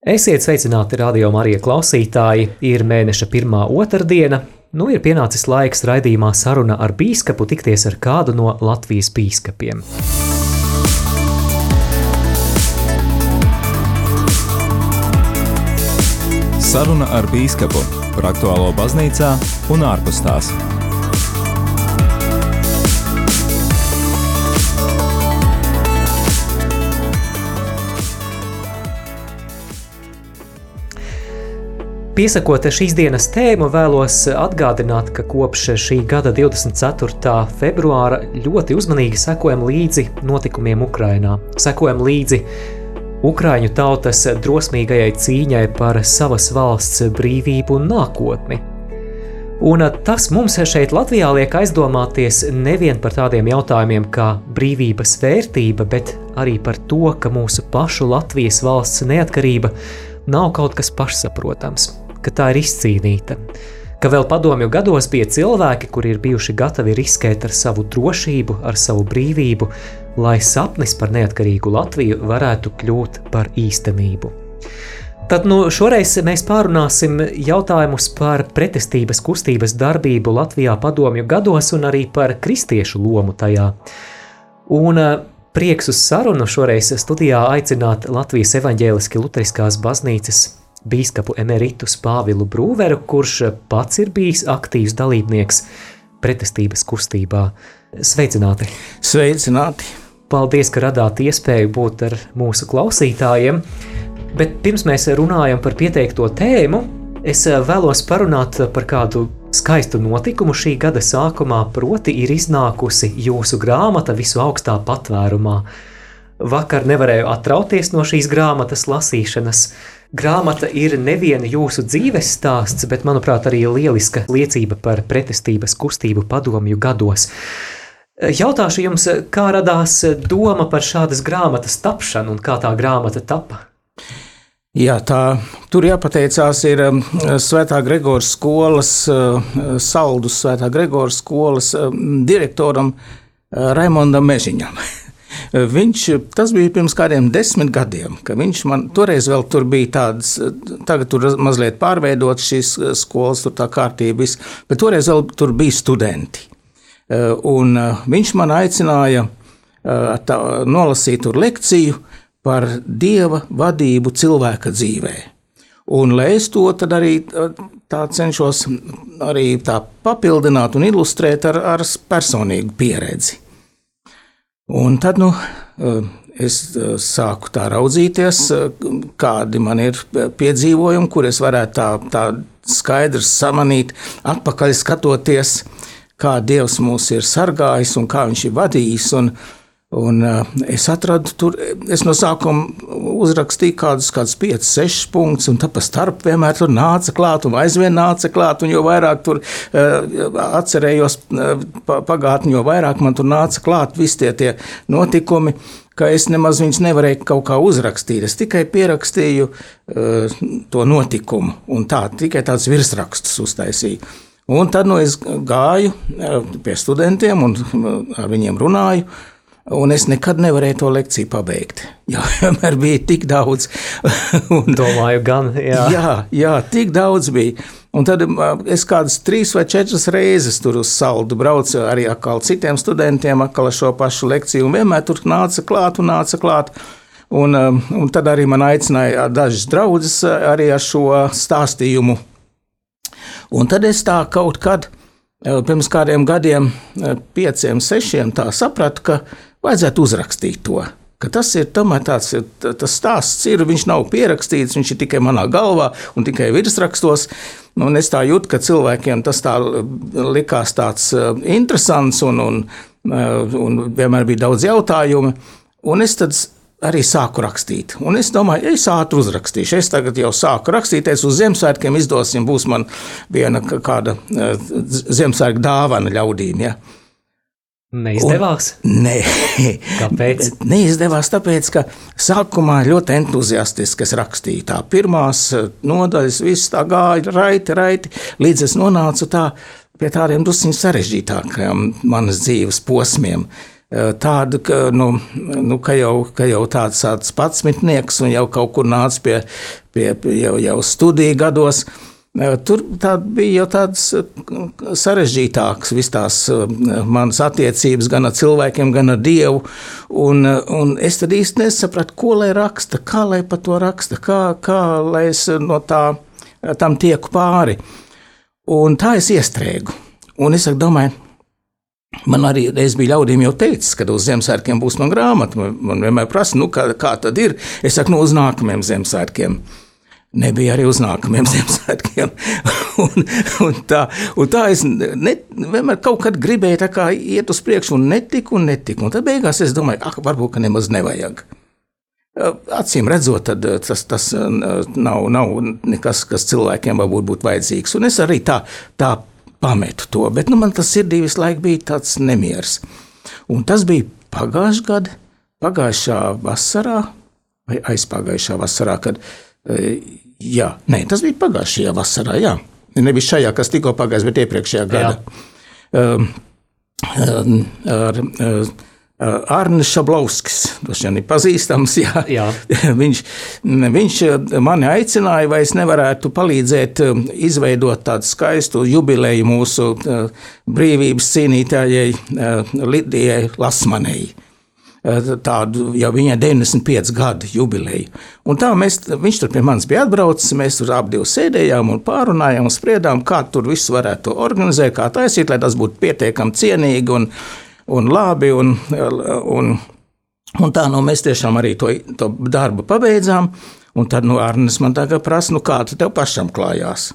Esiet sveicināti radio Marija klausītāji, ir mēneša pirmā otrdiena, nu ir pienācis laiks raidījumā saruna ar bīskapu tikties ar kādu no Latvijas bīskapiem. Saruna ar bīskapu par aktuālo baznīcā un ārpus tās. Piesakot šīs dienas tēmu, vēlos atgādināt, ka kopš šī gada 24. februāra ļoti uzmanīgi sekojam līdzi notikumiem Ukrajinā. Sekojam līdzi Ukrāņu tautas drosmīgajai cīņai par savas valsts brīvību un nākotni. Un tas mums šeit Latvijā liek aizdomāties nevien par tādiem jautājumiem kā brīvības vērtība, bet arī par to, ka mūsu pašu Latvijas valsts neatkarība nav kaut kas pašsaprotams ka tā ir izcīnīta. Ka vēl padomju gados bija cilvēki, kuri ir bijuši gatavi riskēt ar savu drošību, ar savu brīvību, lai sapnis par neatkarīgu Latviju varētu kļūt par īstenību. Tad nu, šoreiz mēs pārunāsim jautājumus par pretestības kustības darbību Latvijā padomju gados un arī par kristiešu lomu tajā. Un eh, prieks uz sarunu šoreiz studijā aicināt Latvijas evaņģēliski luteriskās baznīcas bīskapu emeritus Pāvilu Brūveru, kurš pats ir bijis aktīvs dalībnieks pretestības kustībā. Sveicināti! Sveicināti! Paldies, ka radāt iespēju būt ar mūsu klausītājiem. Bet pirms mēs runājam par pieteikto tēmu, es vēlos parunāt par kādu skaistu notikumu šī gada sākumā, proti ir iznākusi jūsu grāmata visu augstā patvērumā. Vakar nevarēju atrauties no šīs grāmatas lasīšanas, Grāmata ir neviena jūsu dzīves stāsts, bet, manuprāt, arī lieliska liecība par pretestības kustību padomju gados. Jautāšu jums, kā radās doma par šādas grāmatas tapšanu un kā tā grāmata tapa? Jā, tā tur jāpateicās ir um, Svētā Gregora skolas, uh, Saldus Svētā Gregora skolas um, direktoram uh, Raimondam Mežiņam. Viņš, tas bija pirms kādiem desmit gadiem, ka viņš man toreiz vēl tur bija tāds, tagad tur mazliet pārveidot šīs skolas, tur tā kārtība, bet toreiz vēl tur bija studenti. Un viņš man aicināja tā, nolasīt tur lekciju par dieva vadību cilvēka dzīvē. Un, lai es to arī tā cenšos arī tā papildināt un ilustrēt ar, ar personīgu pieredzi. Un tad nu, eh, es eh, sāku tā raudzīties, eh, kādi man ir piedzīvojumi, kur es varētu tā, tā skaidri samanīt, atpakaļ skatoties, kā Dievs mūs ir sargājis un kā Viņš ir vadījis. Un, Un, uh, es atradu tur, es no sākuma uzrakstīju kādus, kādus 5, 6 punktus, un tā pa starp vienmēr tur nāca klāt, un aizvien nāca klāt, jo vairāk tur uh, atcerējos uh, pagātni, jo vairāk man tur nāca klāt visi tie, tie notikumi, es nemaz viņus nevarēju kaut kā uzrakstīt. Es tikai pierakstīju uh, to notikumu, un tā, tikai tāds virsrakstus uztaisīju. Un tad nu, es gāju uh, pie studentiem un uh, ar viņiem runāju. Un es nekad nevarēju to lekciju pabeigt. Jā, vienmēr bija tik daudz. un, Domāju, gan. Jā. jā, jā, tik daudz bija. Un tad es kādas trīs vai četras reizes tur uz saldu braucu arī ar citiem studentiem, ar šo pašu lekciju. Un vienmēr tur nāca klāt un nāca klāt. Un, un tad arī man aicināja dažas draudzes arī ar šo stāstījumu. Un tad es tā kaut kad, pirms kādiem gadiem, pieciem, sešiem, tā sapratu, ka vajadzētu uzrakstīt to. Tas ir tomēr tāds tas stāsts, ir, viņš nav pierakstīts, viņš ir tikai manā galvā un tikai virsrakstos. Un es tā jūtu, ka cilvēkiem tas tā likās tāds uh, interesants un, un, uh, un vienmēr bija daudz jautājumu. Un es tad arī sāku rakstīt. Un es domāju, es ātri uzrakstīšu. Es tagad jau sāku rakstīt, es uz Ziemassvētkiem izdosim, būs man viena kāda uh, Ziemassvētku dāvana ļaudīm. Ja. Neizdevās? Un, nē, kāpēc? Neizdevās tāpēc, ka sākumā ļoti entuziastiski rakstīju. Tā pirmās eh, nodaļas, viss tā gāja raiti, raiti, līdz es nonācu tā pie tādiem drusciņiem sarežģītākiem manas dzīves posmiem. tādu, ka, nu, nu, ka, jau, ka jau tāds, tāds pats mitnieks un jau kaut kur nāca pie, pie, pie jau, jau studiju gados. Tur bija jau tāds sarežģītāks, visas tās manas attiecības gan ar cilvēkiem, gan ar Dievu. Un, un es tad īsti nesapratu, ko lai raksta, kā lai par to raksta, kā, kā lai es no tā tam tieku pāri. Un tā es iestrēgu. Un es domāju, Man arī reiz bija ļaudīm jau teicis, ka uz Ziemassvētkiem būs man grāmata. Man vienmēr prasa, nu, kā, kā tad ir. Es saku, nu, uz nākamajiem Ziemassvētkiem. Nebija arī uz nākamajiem Ziemassvētkiem. un, un, tā, un tā es ne, vienmēr kaut kad gribēju iet uz priekšu, un netiku, un netiku. Un tad beigās es domāju, ah, varbūt nemaz nevajag. Acīm redzot, tas, tas nav, nav nekas, kas cilvēkiem varbūt būtu vajadzīgs. Un es arī tā, tā pametu to, bet nu, man tas sirdī visu laiku bija tāds nemieris. Un tas bija pagājušā gada, pagājušā vasarā, vai aizpagājušā vasarā, kad, e, jā, nē, tas bija pagājušajā vasarā, jā. Nevis šajā, kas tikko pagājis, bet iepriekšējā gada. Um, ar, uh, Arnēs Šablovskis, tas jau ir pazīstams. Jā. Jā. viņš, viņš mani aicināja, vai es nevarētu palīdzēt izveidot tādu skaistu jubileju mūsu brīvības cīnītājai Lidijai Lasmanei. Tādu jau viņai 95 gadu jubileju. Un tā mēs, viņš tur pie manis bija atbraucis. Mēs tur abi sēdējām un pārunājām un spriedām, kā tur viss varētu organizēt, kā taisīt, lai tas būtu pietiekami cienīgi. Un, un labi. Un, un, un tā nu, mēs tiešām arī to, to darbu pabeidzām. Un tad nu, Arnēs man tagad prasa, nu, kā tev pašam klājās.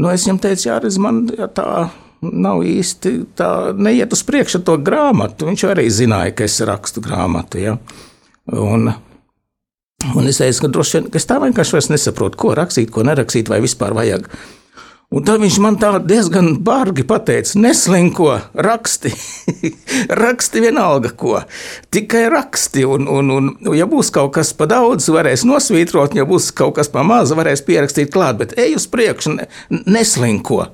Nu, es viņam teicu, jā, man tā nav īsti tā, neiet uz priekšu ar to grāmatu. Viņš arī zināja, ka es rakstu grāmatu. Ja? Un, un es teicu, ka droši vien, ka es tā vienkārši nesaprotu, ko rakstīt, ko nerakstīt, vai vispār vajag. Un tad viņš man tā diezgan bargi pateica, neslinko, raksti, raksti vienalga ko, tikai raksti. Un, un, un, ja būs kaut kas pa daudz, varēs nosvītrot, ja būs kaut kas pa maz, varēs pierakstīt klāt, bet ej uz priekšu, ne, neslinko.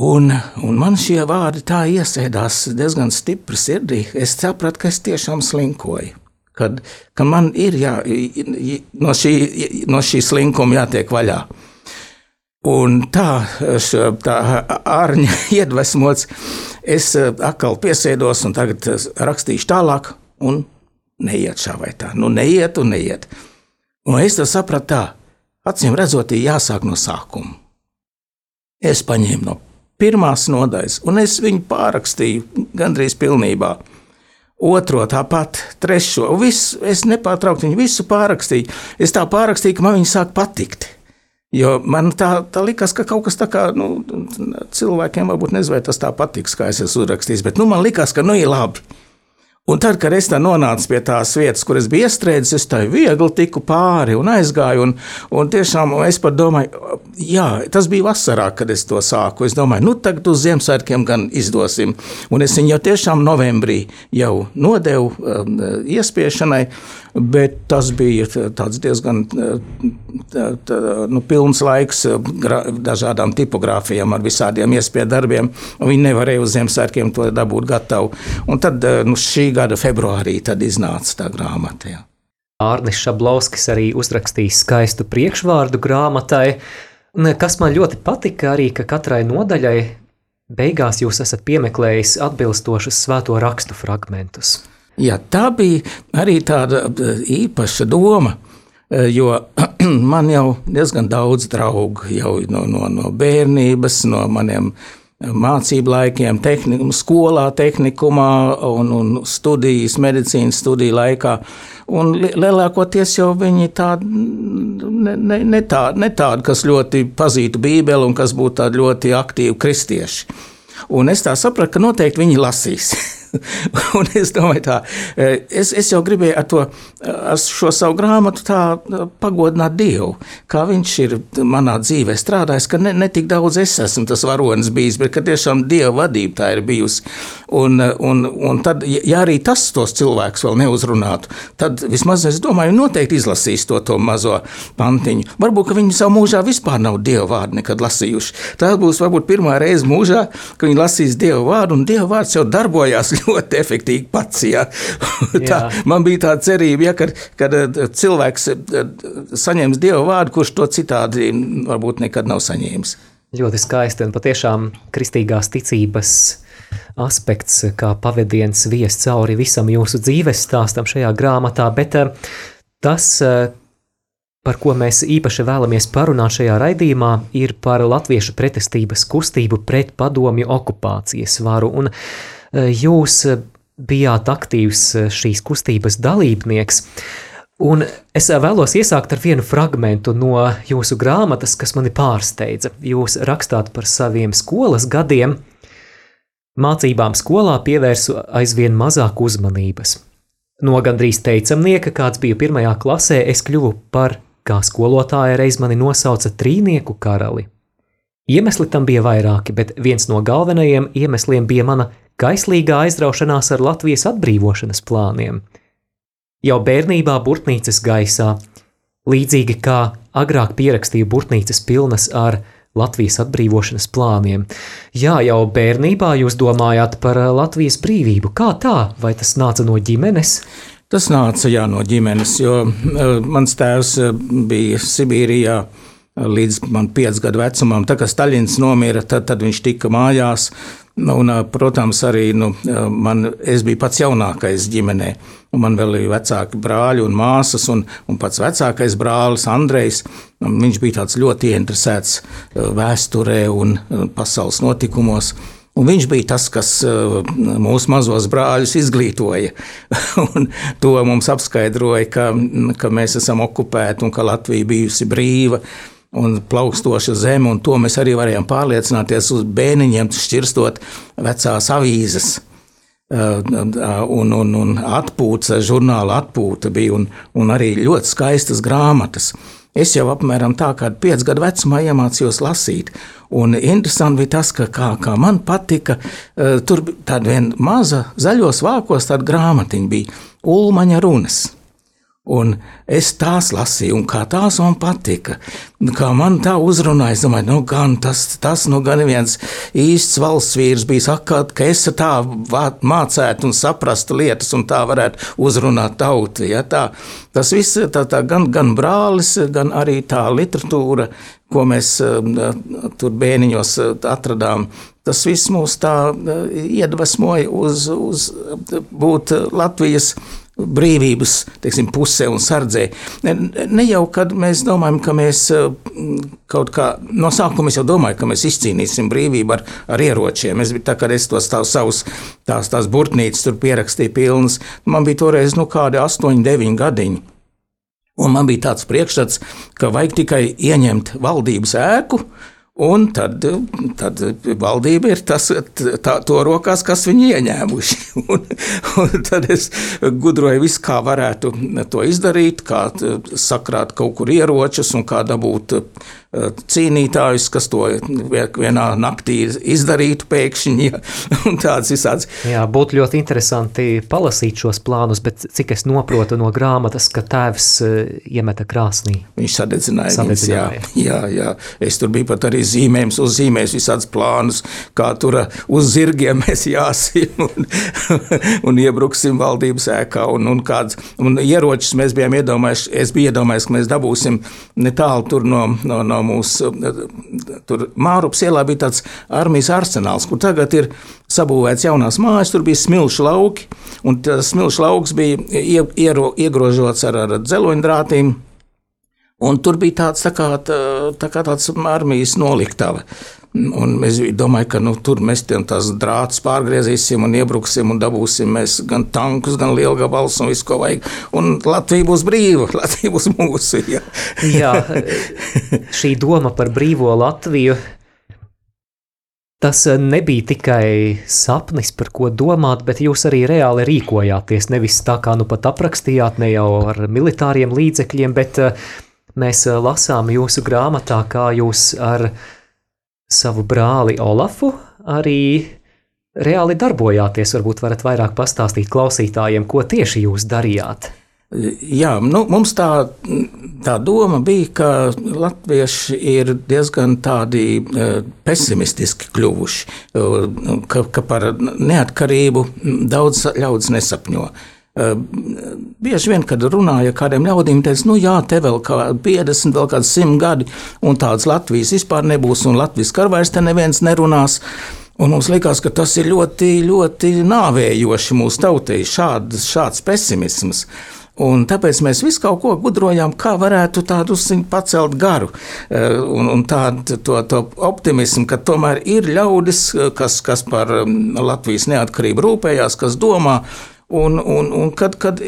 Un, un man šie vārdi tā iesēdās diezgan stipri sirdī. Es sapratu, ka es tiešām slinkoju. Kad, ka man ir jā, no, šī, no šī slinkuma jātiek vaļā. Un tā, tā ārņa iedvesmots, es atkal piesēdos un tagad rakstīšu tālāk, un neiet šā vai tā. Nu, neiet un neiet. Un es sapratu, tā, acīm redzot, jāsāk no sākuma. Es paņēmu no pirmās nodaļas, un es viņu pārrakstīju gandrīz pilnībā. Otro tāpat, trešo, visu, es nepārtraukti viņu visu pārrakstīju. Es tā pārrakstīju, ka man viņa sāk patikt. Jo man tā, tā likās, ka kaut kas tāds kā nu, cilvēkiem varbūt nezinu, vai tas tā patiks, kā es esmu uzrakstījis, bet nu, man likās, ka nu ir labi. Un tad, kad es nonācu pie tās vietas, kur es biju iestrēdzis, es tā viegli tiku pāri un aizgāju. Un, un tiešām es pat domāju, jā, tas bija vasarā, kad es to sāku. Es domāju, nu tagad uz Ziemassvētkiem gan izdosim. Un es viņu jau tiešām novembrī jau nodevu um, iespiešanai. Bet tas bija diezgan tā, tā, nu, pilns laiks dažādām tipogrāfijām, ar visādiem iespēju darbiem. Viņi nevarēja uz Ziemassvētkiem to dabūt gatavu. Un tad nu, šī gada februārī iznāca tā grāmata. Jā. Arnis Šablovskis arī uzrakstīja skaistu priekšvārdu grāmatai, kas man ļoti patika arī, ka katrai nodaļai beigās jūs esat piemeklējis atbilstošus svēto rakstu fragmentus. Jā, tā bija arī tāda eh, īpaša doma. Eh, jo man jau diezgan daudz draugu jau no, no, no bērnības, no maniem mācību laikiem, tehnikum, skolā, tehnikumā un, un studijas, medicīnas studiju laikā. Un lielākoties jau viņi tādi, ne, ne, ne tādi, ne tādi, kas ļoti pazītu Bībeli un kas būtu tādi ļoti aktīvi kristieši. Un es tā sapratu, ka noteikti viņi lasīs. un es domāju, tā, e, es, es jau gribēju ar, to, ar šo savu grāmatu e, pagodināt Dievu, kā viņš ir manā dzīvē strādājis, ka ne, ne tik daudz es esmu tas varonis bijis, bet ka tiešām Dieva vadība tā ir bijusi. Un, e, un, un tad, ja arī tas tos cilvēkus vēl neuzrunātu, tad vismaz es domāju, noteikti izlasīs to, to mazo pantiņu. Varbūt, ka viņi savu mūžā vispār nav Dieva vārdu nekad lasījuši. Tā būs varbūt pirmā reize mūžā, ka viņi lasīs Dieva vārdu, un Dieva vārds jau darbojās ļoti efektīvi pats. Ja. tā, man bija tā cerība, ja, kad, kad cilvēks saņems dievu vārdu, kurš to citādi varbūt nekad nav saņēmis. Ļoti skaisti un patiešām kristīgās ticības aspekts, kā pavadiens vies cauri visam jūsu dzīves stāstam šajā grāmatā, bet tas, par ko mēs īpaši vēlamies parunāt šajā raidījumā, ir par latviešu pretestības kustību pret padomju okupācijas varu. Un jūs bijāt aktīvs šīs kustības dalībnieks. Un es vēlos iesākt ar vienu fragment no jūsu grāmatas, kas mani pārsteidza. Jūs rakstāt par saviem skolas gadiem. Mācībām skolā pievērsu aizvien mazāk uzmanības. No gandrīz teicamnieka, kāds bija pirmajā klasē, es kļuvu par kā skolotāja reiz mani nosauca trīnieku karali. Iemesli tam bija vairāki, bet viens no galvenajiem iemesliem bija mana kaislīgā aizraušanās ar Latvijas atbrīvošanas plāniem. Jau bērnībā burtnīcas gaisā, līdzīgi kā agrāk pierakstīju burtnīcas pilnas ar Latvijas atbrīvošanas plāniem. Jā, jau bērnībā jūs domājāt par Latvijas brīvību. Kā tā? Vai tas nāca no ģimenes? Tas nāca jā, no ģimenes, jo uh, mans tēvs uh, bija Sibīrijā uh, līdz man piecu gadu vecumam. Tā kā Staļins nomira, tad, tad viņš tika mājās. Un, protams, arī nu, man, es biju pats jaunākais ģimenē. Man vēl bija vecāki brāļi un māsas, un, un pats vecākais brālis Andrejs. Viņš bija ļoti ieinteresēts vēsturē un pasaules notikumos. Un viņš bija tas, kas mūsu mazos brāļus izglītoja. to mums apskaidroja, ka, ka mēs esam okupēti un ka Latvija bijusi brīva un plaukstoša zeme. Un to mēs arī varējām pārliecināties uz bēniņiem, šķirstot vecās avīzes. Un, un, un atpūta, žurnāla atpūta bija, un, un arī ļoti skaistas grāmatas. Es jau apmēram tā kā piecu gadu vecumā iemācījos lasīt. Un interesanti bija tas, ka kā, kā man patika, tur bija tāda viena maza zaļos vākos tāda grāmatiņa bija Ulmaņa runas. Un es tās lasīju, un kā tās man patika. Kā man tā uzrunāja, es domāju, nu, gan tas, tas nu, gan viens īsts valsts vīrs bija sakāt, ka es tā mācētu un saprastu lietas, un tā varētu uzrunāt tautu. Ja, tā, tas viss, tā, tā, gan, gan brālis, gan arī tā literatūra, ko mēs tur bēniņos atradām, tas viss mūs tā iedvesmoja uz, uz būt Latvijas brīvības teiksim, pusē un sardzē. Ne, ne jau kad mēs domājam, ka mēs eh, kaut kā no sākuma jau domājam, ka mēs izcīnīsim brīvību ar, ar ieročiem. Es biju tā, kad es tos tā, savus tās, tās burtnīcas tur pierakstīju pilnas. Man bija toreiz nu, kādi 8, 9 gadiņi. Un man bija tāds priekšstats, ka vajag tikai ieņemt valdības ēku, Un tad, tad valdība ir tas, tā, to rokās, kas viņi ieņēmuši. Un, un tad es gudroju visu, kā varētu to izdarīt, kā sakrāt kaut kur ieročus un kā dabūt cīnītājus, kas to vienā naktī izdarītu pēkšņi. Ja, tāds visāds. Jā, būtu ļoti interesanti palasīt šos plānus, bet cik es noprotu no grāmatas, ka tēvs eh, iemeta krāsnī. Viņš sadedzināja, sadedzināja. Viņus, jā, jā, jā. Es tur biju pat arī zīmējums, uzzīmējis visādus plānus, kā tur uz zirgiem mēs jāsim un, un iebruksim valdības ēkā un, un kāds. Un ieročus mēs bijām iedomājuši, es biju iedomājies, ka mēs dabūsim netālu tur no, no, no mūsu Mārupas ielā bija tāds armijas arsenāls, kur tagad ir sabūvēts jaunās mājas, tur bija smilšu lauki, un tas smilšu lauks bija iero, iegrožots ar, ar dzeloņdrātīm. Un tur bija tāds, tā kā, tā, tā kā tāds armijas noliktava. Un es domāju, ka nu, tur mēs tam tās drātas pārgriezīsim un iebruksim un dabūsim gan tankus, gan lielgabalus un visu, ko vajag. Un Latvija būs brīva, Latvija būs mūsu. Jā, jā šī doma par brīvo Latviju. Tas nebija tikai sapnis, par ko domāt, bet jūs arī reāli rīkojāties. Nevis tā kā nu pat aprakstījāt, ne jau ar militāriem līdzekļiem, bet eh, mēs eh, lasām jūsu grāmatā, kā jūs ar viņa savu brāli Olafu arī reāli darbojāties. Varbūt varat vairāk pastāstīt klausītājiem, ko tieši jūs darījāt. Jā, nu, mums tā, tā doma bija, ka latvieši ir diezgan tādi pesimistiski kļuvuši, ka, ka par neatkarību daudz ļaudis nesapņo. Bieži vien, kad runāja ar kādiem ļaudīm, teica, nu jā, te vēl kā 50, vēl kāds 100 gadi, un tādas Latvijas vispār nebūs, un Latvijas karvairs te neviens nerunās. Un mums liekas, ka tas ir ļoti, ļoti nāvējoši mūsu tautai, šāds, šāds pesimisms. Un tāpēc mēs visu kaut ko gudrojām, kā varētu tādu pacelt garu un, un tādu to, to optimismu, ka tomēr ir ļaudis, kas, kas par Latvijas neatkarību rūpējās, kas domā Un, un, un kad, kad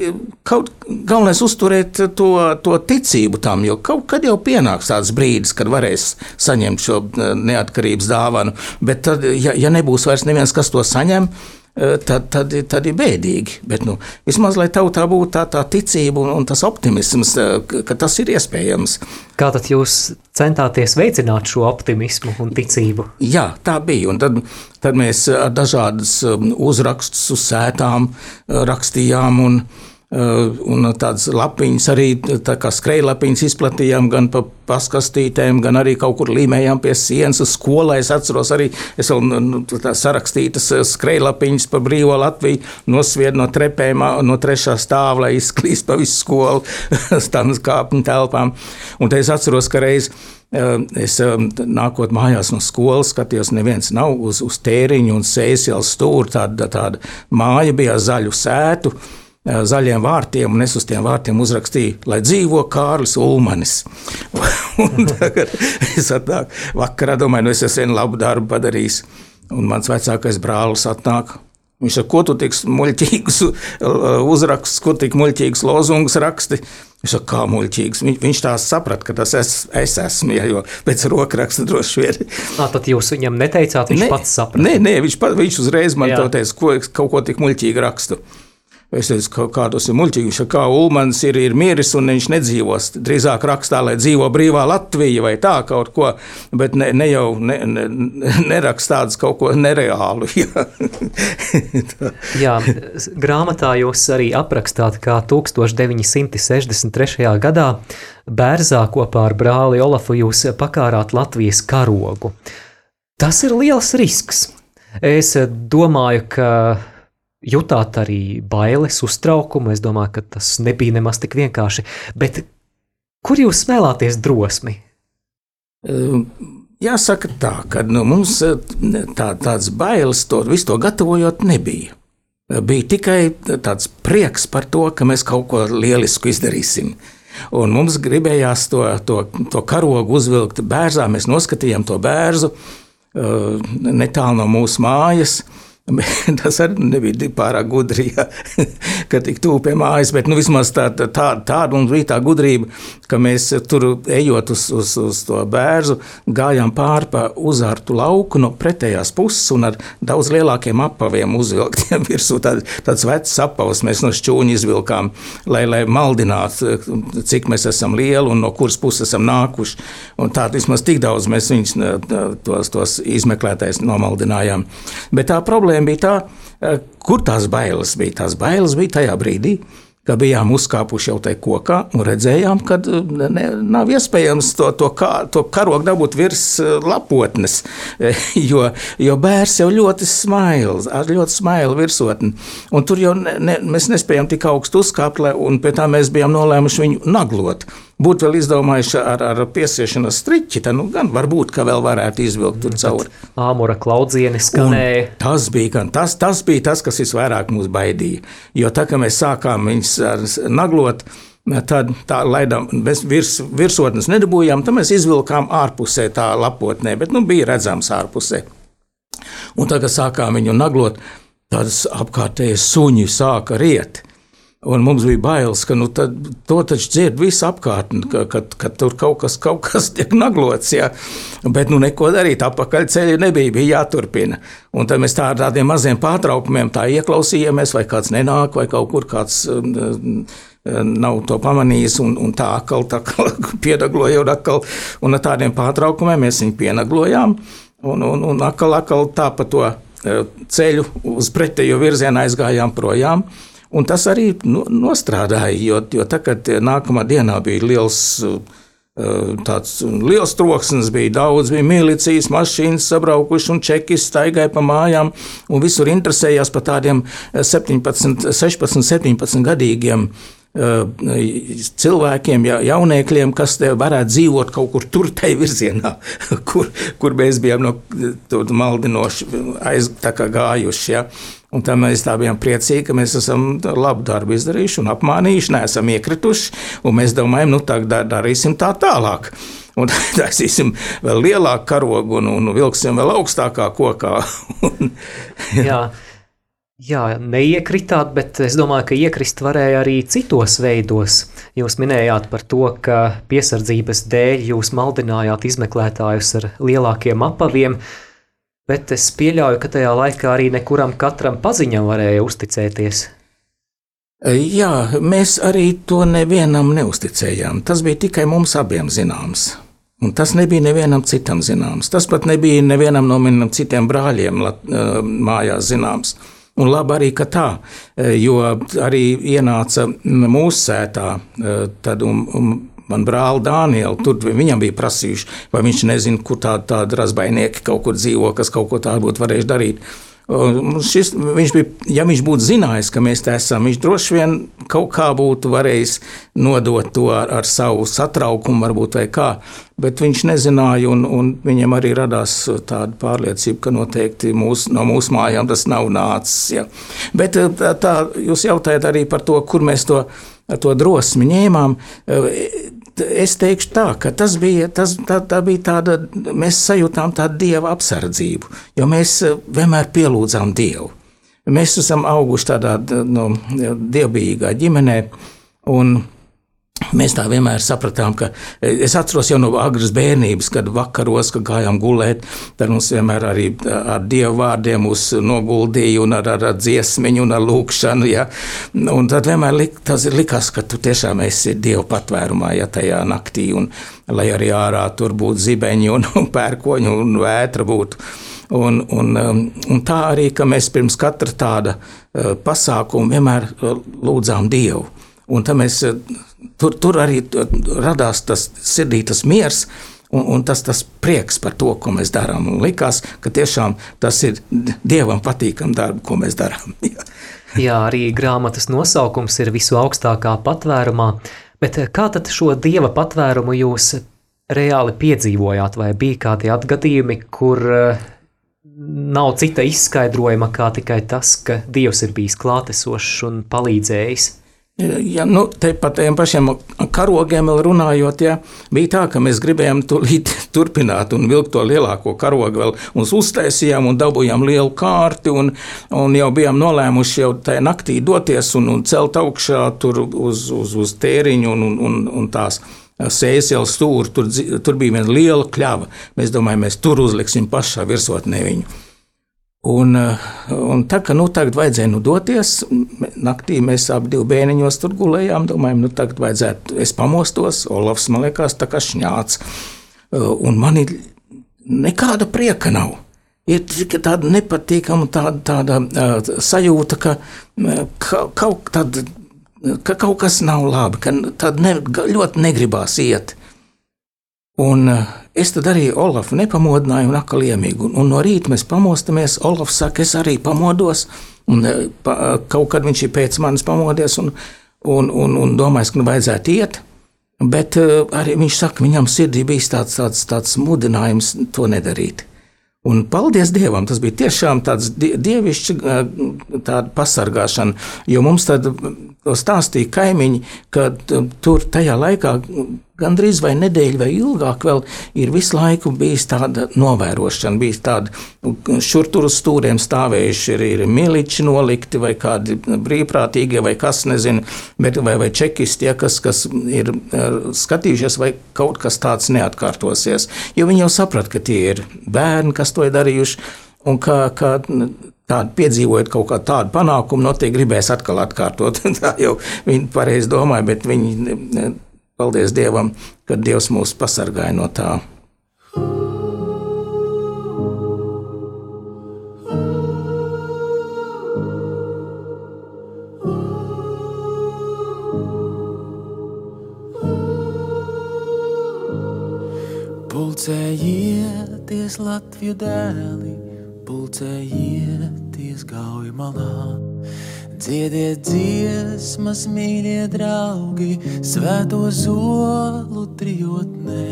kaut galvenais uzturēt to, to ticību tam, jo kaut kad jau pienāks tāds brīdis, kad varēs saņemt šo eh, neatkarības dāvanu, bet tad, ja, ja nebūs vairs neviens, kas to saņem, Eh, tad, tad, tad ir bēdīgi. Bet nu, vismaz lai tautā būtu tā, tā ticība un, un tas optimisms, ka tas ir iespējams. Kā tad jūs centāties veicināt šo optimismu un ticību? Jā, tā bija. Un tad, tad mēs dažādas um, uzrakstus uz sētām rakstījām. Un, Eh, un tādas lapiņas arī tā kā skrejlapiņas izplatījām gan pa paskastītēm, gan arī kaut kur līmējām pie sienas uz skolai. Es atceros arī, es vēl nu, nu sarakstītas eh, skrejlapiņas par brīvo Latviju, nosvied no trepēm, no trešā stāva, lai izklīst pa visu skolu, tām kāpņu telpām. Un te es atceros, ka reiz eh, Es nākot mājās no skolas, skatījos, neviens nav uz, uz tēriņu un sēsils stūri. Tāda, tāda māja bija zaļu sētu, zaļiem vārtiem, un es uz tiem vārtiem uzrakstīju, lai dzīvo Kārlis Ulmanis. tagad es atnāku vakarā, domāju, nu es esmu vienu labu darbu padarījis, un mans vecākais brālis atnāk. Viņš saka, ko tu tik muļķīgus uzrakstus, ko tik muļķīgus lozungus raksti. Viņš saka, kā muļķīgs. Viņš, tā saprata, ka tas es, es esmu, ja, jo pēc rokraksta droši vien. Nā, tad jūs viņam neteicāt, viņš ne, pats saprata? Nē, nē viņš, viņš uzreiz man teica, ko, kaut ko tik muļķīgi rakstu. Es teicu, ka kādos ir muļķīgi, ka Ulmans ir, ir miris un viņš nedzīvos. Drīzāk rakstā, lai dzīvo brīvā Latvija vai tā kaut ko, bet ne, ne jau ne, ne, nerakst tādas kaut ko nereālu. Jā. Jā, grāmatā jūs arī aprakstāt, kā 1963. gadā Bērzā kopā ar brāli Olafu jūs pakārāt Latvijas karogu. Tas ir liels risks. Es domāju, ka jutāt arī bailes, uztraukumu. Es domāju, ka tas nebija nemaz tik vienkārši. Bet kur jūs smēlāties drosmi? Ehm, jāsaka tā, ka nu, mums eh, tā, tāds bailes to visu to gatavojot nebija. Bija tikai tāds prieks par to, ka mēs kaut ko lielisku izdarīsim. Un mums gribējās to, to, to karogu uzvilkt bērzā. Mēs noskatījām to bērzu eh, netālu no mūsu mājas. Tas arī nebija pārāk gudri, ja, ka tik tuvu pie mājas, bet nu, vismaz tā, tā, tā, tāda mums bija tā gudrība, ka mēs tur ejot uz, uz, uz to bērzu, gājām pāri pa uzārtu lauku no pretējās puses un ar daudz lielākiem apaviem uzvilktiem virsū. Tād, tāds vecs apavs mēs no šķūņa izvilkām, lai, lai maldinātu, cik mēs esam lieli un no kuras puses esam nākuši. Un tā vismaz tik daudz mēs viņus tos, tos izmeklētājs nomaldinājām. Bet tā problēma problēma bija tā, eh, kur tās bailes bija. Tās bailes bija tajā brīdī, kad bijām uzkāpuši jau tajā kokā un redzējām, ka eh, ne, nav iespējams to, to, kā, to karogu dabūt virs eh, lapotnes, jo, jo bērns jau ļoti smails, ar ļoti smailu virsotni. Un tur jau ne, ne, mēs nespējām tik augstu uzkāpt, un pie tā mēs bijām nolēmuši viņu naglot būtu vēl izdomājuši ar, ar piesiešanas striķi, tad nu, gan varbūt, ka vēl varētu izvilkt tur cauri. Āmura klaudzieni skanēja. Un tas bija, gan, tas, tas bija tas, kas visvairāk mūs baidīja. Jo tā, ka mēs sākām viņus naglot, Tad tā laidām, mēs virs, virsotnes nedabūjām, tad mēs izvilkām ārpusē tā lapotnē, bet nu, bija redzams ārpusē. Un tagad sākām viņu naglot, tādas apkārtējas suņi sāka riet. Un mums bija bailes, ka nu, tad, to taču dzird viss apkārtni, ka, ka, ka tur kaut kas, kaut kas tiek naglots. Jā. Bet nu, neko darīt, apakaļ ceļa nebija, bija jāturpina. Un tad mēs tā ar tādiem maziem pārtraukumiem tā ieklausījāmies, vai kāds nenāk, vai kaut kur kāds um, nav to pamanījis, un, un tā atkal, tā atkal piedagloja, un, atkal, un ar tādiem pārtraukumiem mēs viņu pienaglojām, un, un, un atkal, atkal tā pa to uh, ceļu uz pretējo virzienu aizgājām projām. Un tas arī nostrādāja, jo, jo tagad nākamā dienā bija liels. Tāds liels troksnis bija, daudz bija milicijas, mašīnas sabraukuši un čeki staigāja pa mājām. Un visur interesējās par tādiem 17, 16, 17 gadīgiem cilvēkiem, jauniekļiem, kas varētu dzīvot kaut kur tur, tajā virzienā, kur, kur mēs bijām no maldinoši aizgājuši. Ja. Un tā mēs tā bijām priecīgi, ka mēs esam labu darbu izdarījuši un apmānījuši, neesam iekrituši. Mēs domājam, nu tā darīsim tā tālāk. Un taisīsim vēl lielāku karogu un, un vilksim vēl augstākā kokā. un, jā. jā. Jā, neiekritāt, bet es domāju, ka iekrist varēja arī citos veidos. Jūs minējāt par to, ka piesardzības dēļ jūs maldinājāt izmeklētājus ar lielākiem apaviem. Bet es pieļauju, ka tajā laikā arī nekuram katram paziņam varēja uzticēties. Jā, mēs arī to nevienam neusticējām. Tas bija tikai mums abiem zināms. Un tas nebija nevienam citam zināms. Tas pat nebija nevienam no maniem citiem brāļiem mājās zināms. Un labi arī, ka tā, jo arī ienāca mūsu sētā, tad un, un man brāli Dānielu, tur viņam bija prasījuši, vai viņš nezina, kur tādi tād razbainieki kaut kur dzīvo, kas kaut ko tādu būtu varējuši darīt. Šis, viņš bija, ja viņš būtu zinājis, ka mēs te esam, viņš droši vien kaut kā būtu varējis nodot to ar, ar savu satraukumu, varbūt vai kā. Bet viņš nezināja, un, un viņam arī radās tāda pārliecība, ka noteikti mūs, no mūsu mājām tas nav nācis. Ja. Bet tā, tā jūs jautājat arī par to, kur mēs to, to drosmi ņēmām es teikšu tā, ka tas bija, tas, tā, tā bija tāda, mēs sajūtām tādu dieva apsardzību, jo mēs eh, vienmēr pielūdzām dievu. Mēs esam auguši tādā no, dievbijīgā ģimenē, un Mēs tā vienmēr sapratām, ka e, es atceros jau no agras bērnības, kad vakaros, kad gājām gulēt, tad mums vienmēr arī ar dievu vārdiem noguldīja un ar, ar, ar dziesmiņu un ar lūkšanu. Ja? Un tad vienmēr lik, tas likās, ka tu tiešām esi dievu patvērumā, ja tajā naktī, un lai arī ārā tur būtu zibeņi un, un pērkoņi un vētra būtu. Un, un, um, un tā arī, ka mēs pirms katra tāda uh, pasākuma vienmēr lūdzām Dievu. Un tā mēs tur, tur arī radās tas sirdī tas miers. Un, un tas, tas prieks par to, ko mēs darām. Un likās, ka tiešām tas ir Dievam patīkams darbs, ko mēs darām. Jā, arī grāmatas nosaukums ir visu augstākā patvērumā. Bet kā tad šo Dieva patvērumu jūs reāli piedzīvojāt? Vai bija kādi atgadījumi, kur eh, nav cita izskaidrojuma kā tikai tas, ka Dievs ir bijis klātesošs un palīdzējis? Ja, nu, te par tiem pašiem karogiem runājot, ja, bija tā, ka mēs gribējām turpināt un vilkt to lielāko karogu vēl mums uztaisījām un dabūjām lielu kārti un, un jau bijām nolēmuši jau tajā naktī doties un, un celt augšā tur uz, uz, uz tēriņu un, un, un, un tās jau stūri. Tur, tur bija viena liela kļava. Mēs domājam, mēs tur uzliksim pašā virsotnē viņu. Un, eh, un tā kā nu, tagad vajadzēja nu, doties, naktī mēs abi divi bērniņos tur gulējām. Domājam, nu tagad vajadzētu, es pamostos, Olafs man liekas, tā kā šņāts. Eh, un man ir nekāda prieka nav. Ir tāda nepatīkama tāda, tāda uh, sajūta, ka, ka, kaut, tāda, ka kaut kas nav labi, ka tāda ne, ļoti negribās iet. Un uh, Es tad arī Olafu nepamodināju un atkal iemīgu. Un, no rīta mēs pamostamies. Olafs saka, es arī pamodos. Un, e, pa, e, kaut kad viņš ir pēc manis pamodies un, un, un, un domājis, ka nu vajadzētu iet. Bet arī viņš saka, viņam sirdī bija tāds, tāds, tāds mudinājums to nedarīt. Un paldies Dievam, tas bija tiešām tāds dievišķs pasargāšana, jo mums tad stāstīja kaimiņi, ka tur tajā laikā gandrīz vai nedēļu vai ilgāk vēl ir visu laiku bijis tāda novērošana, bijis tāda nu, šur tur uz stūriem stāvējuši ir, ir miliči nolikti vai kādi brīvprātīgie vai kas nezinu, bet vai, vai čekisti, ja, kas, kas ir skatījušies, vai kaut kas tāds neatkārtosies, jo viņi jau saprat, ka tie ir bērni, kas to ir darījuši, un kā, kā tādu piedzīvojot kaut kādu tādu panākumu, noteikti gribēs atkal atkārtot. Tā jau viņi pareizi domāja, bet viņi Paldies Dievam, ka Dievs mūs pasargāja no tā. Pulcējieties, Latvijas dēli, pulcējieties gauja malā. Dziediet dziesmas, mīļie draugi, svēto zolu trijotnē.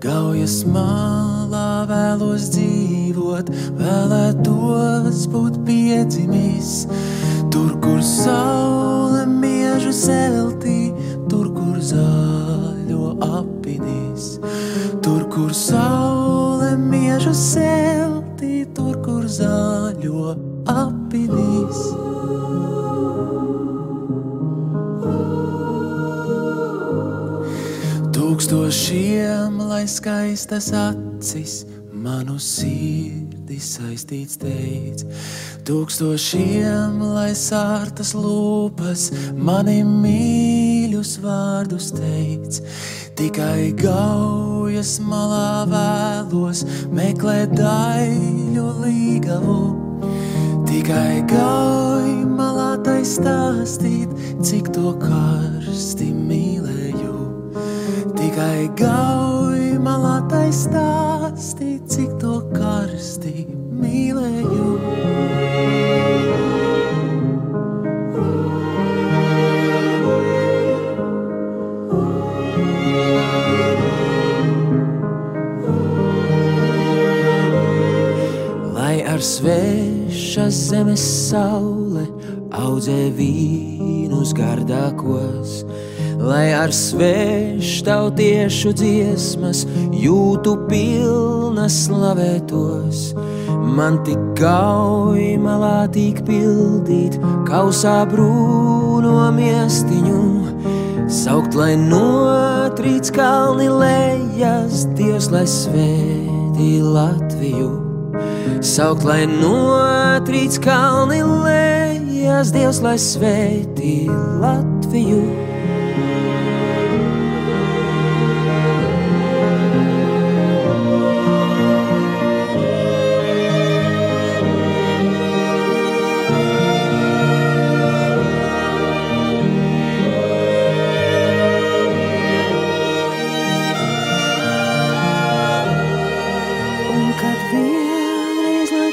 Gaujas malā vēlos dzīvot, vēlētos būt piedzimis. Tur, kur saule miežu zeltī, tur, kur zaļo apvidīs. Tur, kur saule miežu zeltī, tur, kur zaļo apvidīs. Tūkstošiem, lai skaistas acis, manu sirdi saistīts teic. Tūkstošiem, lai sārtas lūpas, mani mīļus vārdus teic. Tikai gaujas malā vēlos meklēt daļu līgavu. Tikai gauj malā tai stāstīt, cik to karsti mīlēju. Tikai gauj malā tai stāstīt, cik to karsti mīlēju. Lai ar svešas zemes saule audzē vīnus gardākos, lai ar sveštautiešu dziesmas jūtu pilnas slavētos. Man tik gauj malā tik pildīt, kausā brūno miestiņu, saukt, lai notrīc kalni lejas, Dievs, lai svētī Latviju. Saukt, lai notrīc kalni lejas, Dievs, lai svētī Latviju.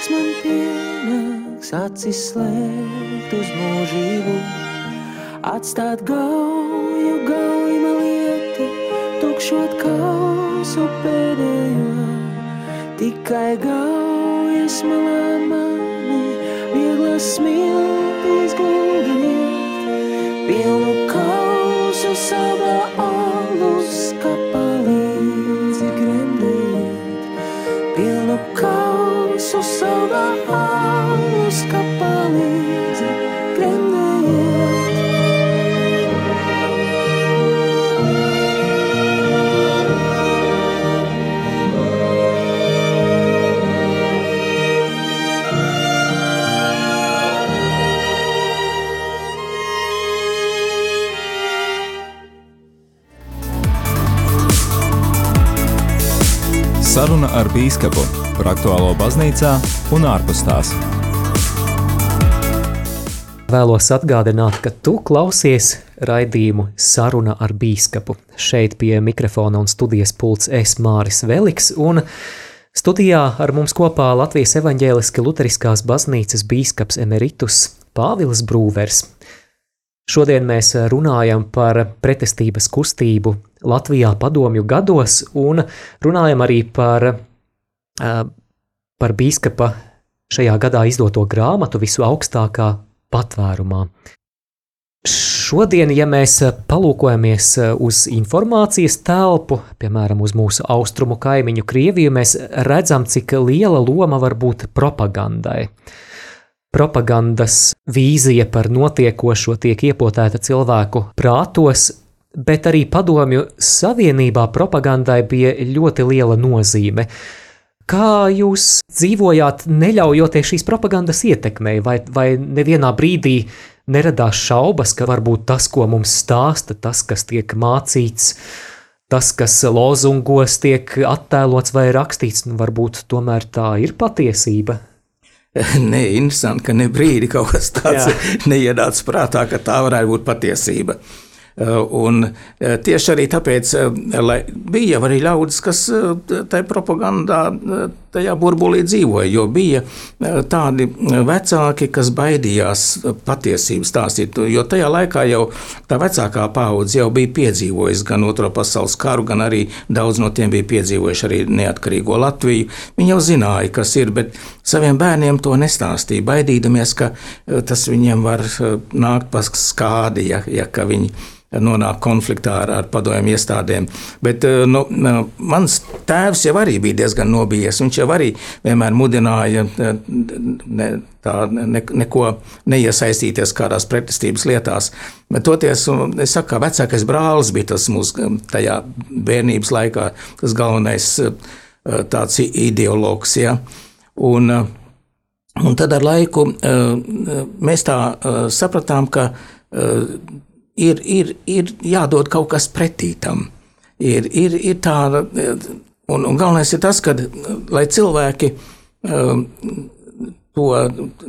Laiks man pienāks, acis slēgt uz mūžību, atstāt gauju, gauju lieti, tukšot kausu pēdējo. Tikai gaujas malā mani, vieglas smiltis guldiniet, pilnu kausu savā alus Saruna ar Bīskapu par aktuālo baznīcā un ārpus tās. Vēlos atgādināt, ka tu klausies raidījumu Saruna ar Bīskapu. Šeit pie mikrofona un studijas pults es Māris Veliks, un studijā ar mums kopā Latvijas evaņģēliski luteriskās baznīcas bīskaps emeritus Pāvils Brūvers. Šodien mēs runājam par pretestības kustību Latvijā padomju gados un runājam arī par, par bīskapa šajā gadā izdoto grāmatu visu augstākā patvērumā. Šodien, ja mēs palūkojamies uz informācijas telpu, piemēram, uz mūsu austrumu kaimiņu Krieviju, mēs redzam, cik liela loma var būt propagandai. Propagandas vīzija par notiekošo tiek iepotēta cilvēku prātos, bet arī padomju savienībā propagandai bija ļoti liela nozīme. Kā jūs dzīvojāt, neļaujoties šīs propagandas ietekmei, vai, vai nevienā brīdī neradās šaubas, ka varbūt tas, ko mums stāsta, tas, kas tiek mācīts, tas, kas lozungos tiek attēlots vai rakstīts, nu, varbūt tomēr tā ir patiesība? Nē, interesanti, ka ne brīdi kaut kas tāds neienāca prātā, ka tā varētu būt patiesība. Un tieši arī tāpēc, lai bija arī ļaudis, kas tajā propagandā, tajā burbulī dzīvoja, jo bija tādi vecāki, kas baidījās patiesību stāstīt, jo tajā laikā jau tā vecākā paudze jau bija piedzīvojusi gan Otro pasaules karu, gan arī daudz no tiem bija piedzīvojuši arī neatkarīgo Latviju. Viņi jau zināja, kas ir, bet saviem bērniem to nestāstīja, baidīdamies, ka tas viņiem var nākt pa skādi, ja, ja viņi nonāk konfliktā ar, ar padomju iestādēm. Bet nu, mans tēvs jau arī bija diezgan nobijies. Viņš jau arī vienmēr mudināja ne, tā, ne, neko neiesaistīties kādās pretestības lietās. Bet toties, es saku, ka vecākais brālis bija tas mūsu tajā bērnības laikā, tas galvenais tāds ideologs. Ja? Un, un tad ar laiku mēs tā sapratām, ka ir, ir, ir jādod kaut kas pretī tam. Ir, ir, ir tāda, un, un galvenais ir tas, ka lai cilvēki um, to,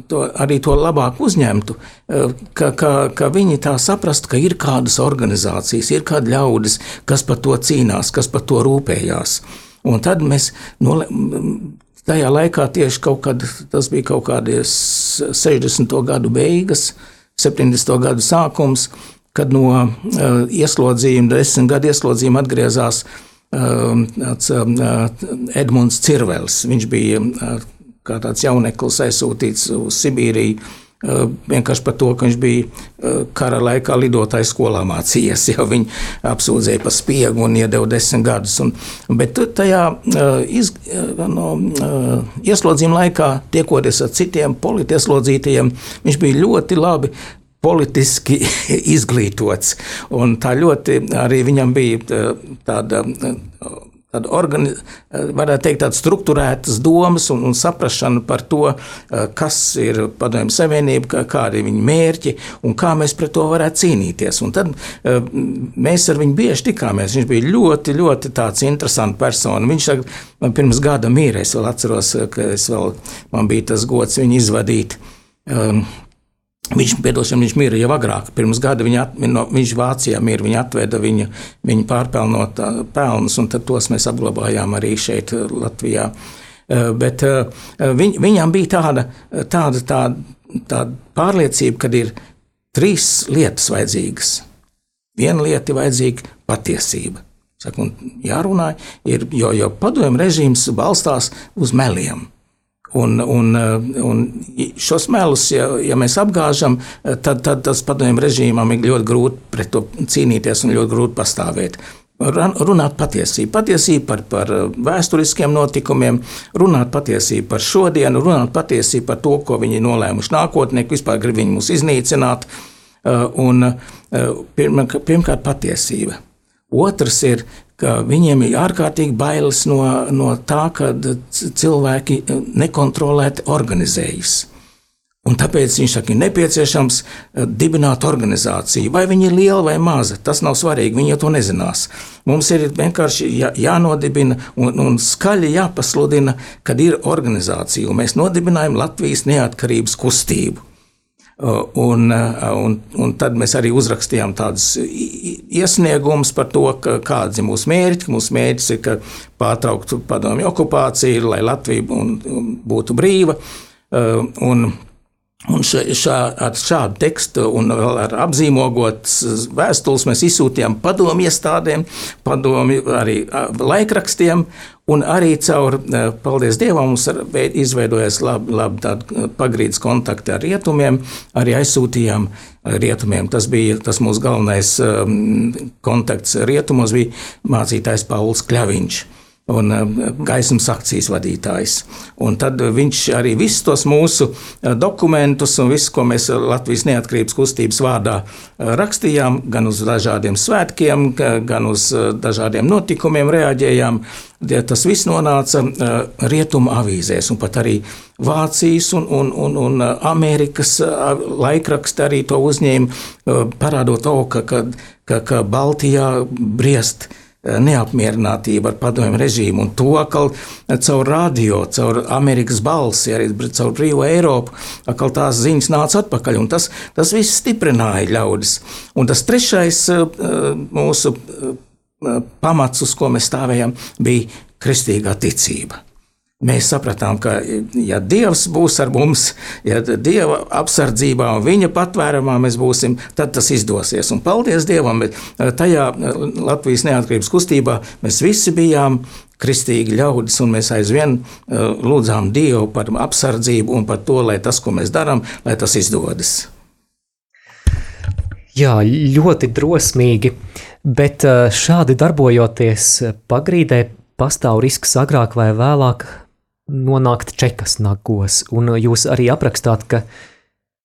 to, arī to labāk uzņemtu, uh, ka, ka, ka viņi tā saprastu, ka ir kādas organizācijas, ir kādi ļaudis, kas par to cīnās, kas par to rūpējās. Un tad mēs nole, tajā laikā tieši kaut kad, tas bija kaut kādi 60. gadu beigas, 70. gadu sākums, kad no uh, ieslodzījuma, desmit gadu ieslodzījuma atgriezās uh, tāds, uh, Edmunds Cirvels. Viņš bija uh, kā tāds jauneklis aizsūtīts uz Sibīriju. Uh, vienkārši par to, ka viņš bija uh, kara laikā lidotāju skolā mācījies, jau viņu apsūdzēja par spiegu un iedeva desmit gadus. Un, bet tajā iz, no, ieslodzījuma laikā, tiekoties ar citiem politieslodzītajiem, viņš bija ļoti labi politiski izglītots. Un tā ļoti arī viņam bija tāda. Tāda organi, varētu teikt, tādas struktūrētas domas un, un saprāšana par to, kas ir Padomju Savienība, kādi ir viņa mērķi un kā mēs pret to varētu cīnīties. Un tad mēs ar viņu bieži tikāmies. Viņš bija ļoti, ļoti interesants persona. Viņš man pirms gada mīra. Es vēl atceros, ka vēl, man bija tas gods viņu izvadīt. Viņš, piedošana, viņš mira jau agrāk, pirms gada viņa, at, no, viņš Vācijā mira, viņa atveda viņa, viņa pārpelnot pelnus, un tos mēs apglabājām arī šeit, Latvijā. Bet viņ, viņam bija tāda, tāda, tāda, tāda pārliecība, ka ir trīs lietas vajadzīgas. Viena lieta ir vajadzīga patiesība. Saka, jārunā, ir, jo, jo padomju režīms balstās uz meliem. Un, un, un šos melus, ja, ja mēs apgāžam, tad, tad tas padomju režīmam ir ļoti grūti pret to cīnīties un ļoti grūti pastāvēt. Runāt patiesību, patiesību par, par vēsturiskiem notikumiem, runāt patiesību par šodienu, runāt patiesību par to, ko viņi nolēmuši nākotnē, vispār grib viņi mūs iznīcināt. Un, pirmkārt, patiesība. Otrs ir ka viņiem ir ārkārtīgi bailes no, no tā, ka cilvēki nekontrolēti organizējas. Un tāpēc viņš saka, ir nepieciešams eh, dibināt organizāciju. Vai viņa ir liela vai maza, tas nav svarīgi. Viņi jau to nezinās. Mums ir vienkārši jā, jānodibina un, un skaļi jāpasludina, kad ir organizācija. Mēs nodibinājām Latvijas neatkarības kustību. Un, un, un tad mēs arī uzrakstījām tādus iesniegumus par to, kāds ir mūsu mērķis. Mūsu mērķis ir pārtraukt padomju okupāciju, lai Latvija būtu brīva. Un, Un šā, ar šādu tekstu un ar apzīmogotas vēstules mēs izsūtījām padomju iestādēm, padomju arī laikrakstiem, un arī caur, paldies Dievam, mums izveidojas labi, labi pagrīdes kontakti ar rietumiem, arī aizsūtījām rietumiem. Tas bija tas mūsu galvenais kontakts rietumos, bija mācītājs Pauls Kļaviņš un eh, gaismas akcijas vadītājs. Un tad viņš arī visus tos mūsu eh, dokumentus un visu, ko mēs Latvijas neatkarības kustības vārdā eh, rakstījām, gan uz dažādiem svētkiem, gan uz dažādiem notikumiem reaģējām. Tas viss nonāca rietumu avīzēs, un pat arī Vācijas un, un, un, un Amerikas laikraksti arī to uzņēma, parādot to, ka, ka, ka, ka Baltijā briest uh, neapmierinātība ar padomju režīmu, un to atkal caur radio, caur Amerikas balsi, arī caur brīvo Eiropu, atkal tās ziņas nāca atpakaļ, tas, tas viss stiprināja ļaudis. Un tas trešais mūsu pamats, uz ko mēs stāvējam, bija kristīgā ticība. Mēs sapratām, ka, ja Dievs būs ar mums, ja Dieva apsardzībā un Viņa patvērumā mēs būsim, tad tas izdosies. Un paldies Dievam, bet eh, tajā eh, Latvijas neatkarības kustībā mēs visi bijām kristīgi ļaudis, un mēs aizvien eh, lūdzām Dievu par apsardzību un par to, lai tas, ko mēs darām, lai tas izdodas. Jā, ļoti drosmīgi, bet šādi darbojoties pagrīdē, pastāv risks agrāk vai vēlāk nonākt čekas nagos, un jūs arī aprakstāt, ka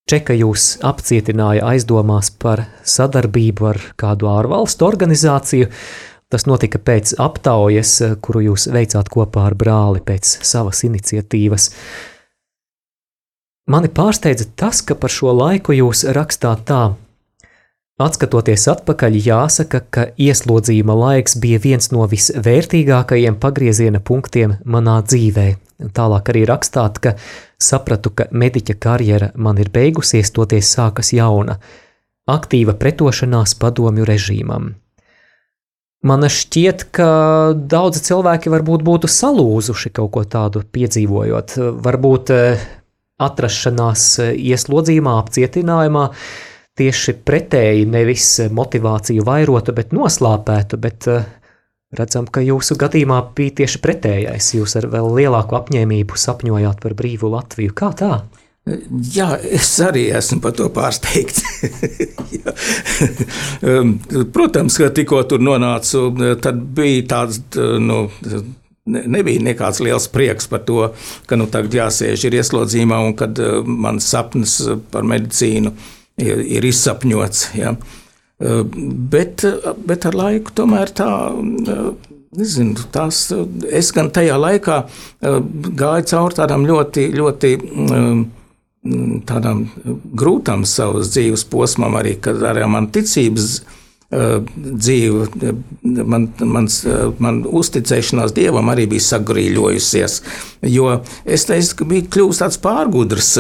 čeka jūs apcietināja aizdomās par sadarbību ar kādu ārvalstu organizāciju. Tas notika pēc aptaujas, kuru jūs veicāt kopā ar brāli pēc savas iniciatīvas. Mani pārsteidza tas, ka par šo laiku jūs rakstāt tā, Atskatoties atpakaļ, jāsaka, ka ieslodzījuma laiks bija viens no visvērtīgākajiem pagrieziena punktiem manā dzīvē. Tālāk arī rakstāt, ka sapratu, ka mediķa karjera man ir beigusies, toties sākas jauna, aktīva pretošanās padomju režīmam. Man šķiet, ka daudzi cilvēki varbūt būtu salūzuši kaut ko tādu piedzīvojot, varbūt eh, atrašanās eh, ieslodzījumā, apcietinājumā, tieši pretēji nevis motivāciju vairotu, bet noslāpētu, bet eh, redzam, ka jūsu gadījumā bija tieši pretējais. Jūs ar vēl lielāku apņēmību sapņojāt par brīvu Latviju. Kā tā? Jā, es arī esmu par to pārsteigts. Um, protams, ka tikko tur nonācu, tad bija tāds. Nu, nebija nekāds liels prieks par to, ka nu, tagad jāsēž ir ieslodzījumā un kad uh, mans sapnis par medicīnu uh, ir, ir izsapņots. Ja. Bet, bet ar laiku tomēr tā. Nezinu, tās, es gan tajā laikā gāju cauri tādām ļoti, ļoti tādām grūtām savas dzīves posmam, arī kad arī man ticības dzīve, man, mans, man uzticēšanās dievam arī bija sagrīļojusies. Jo es teicu, ka bija kļuvis tāds pārgudrs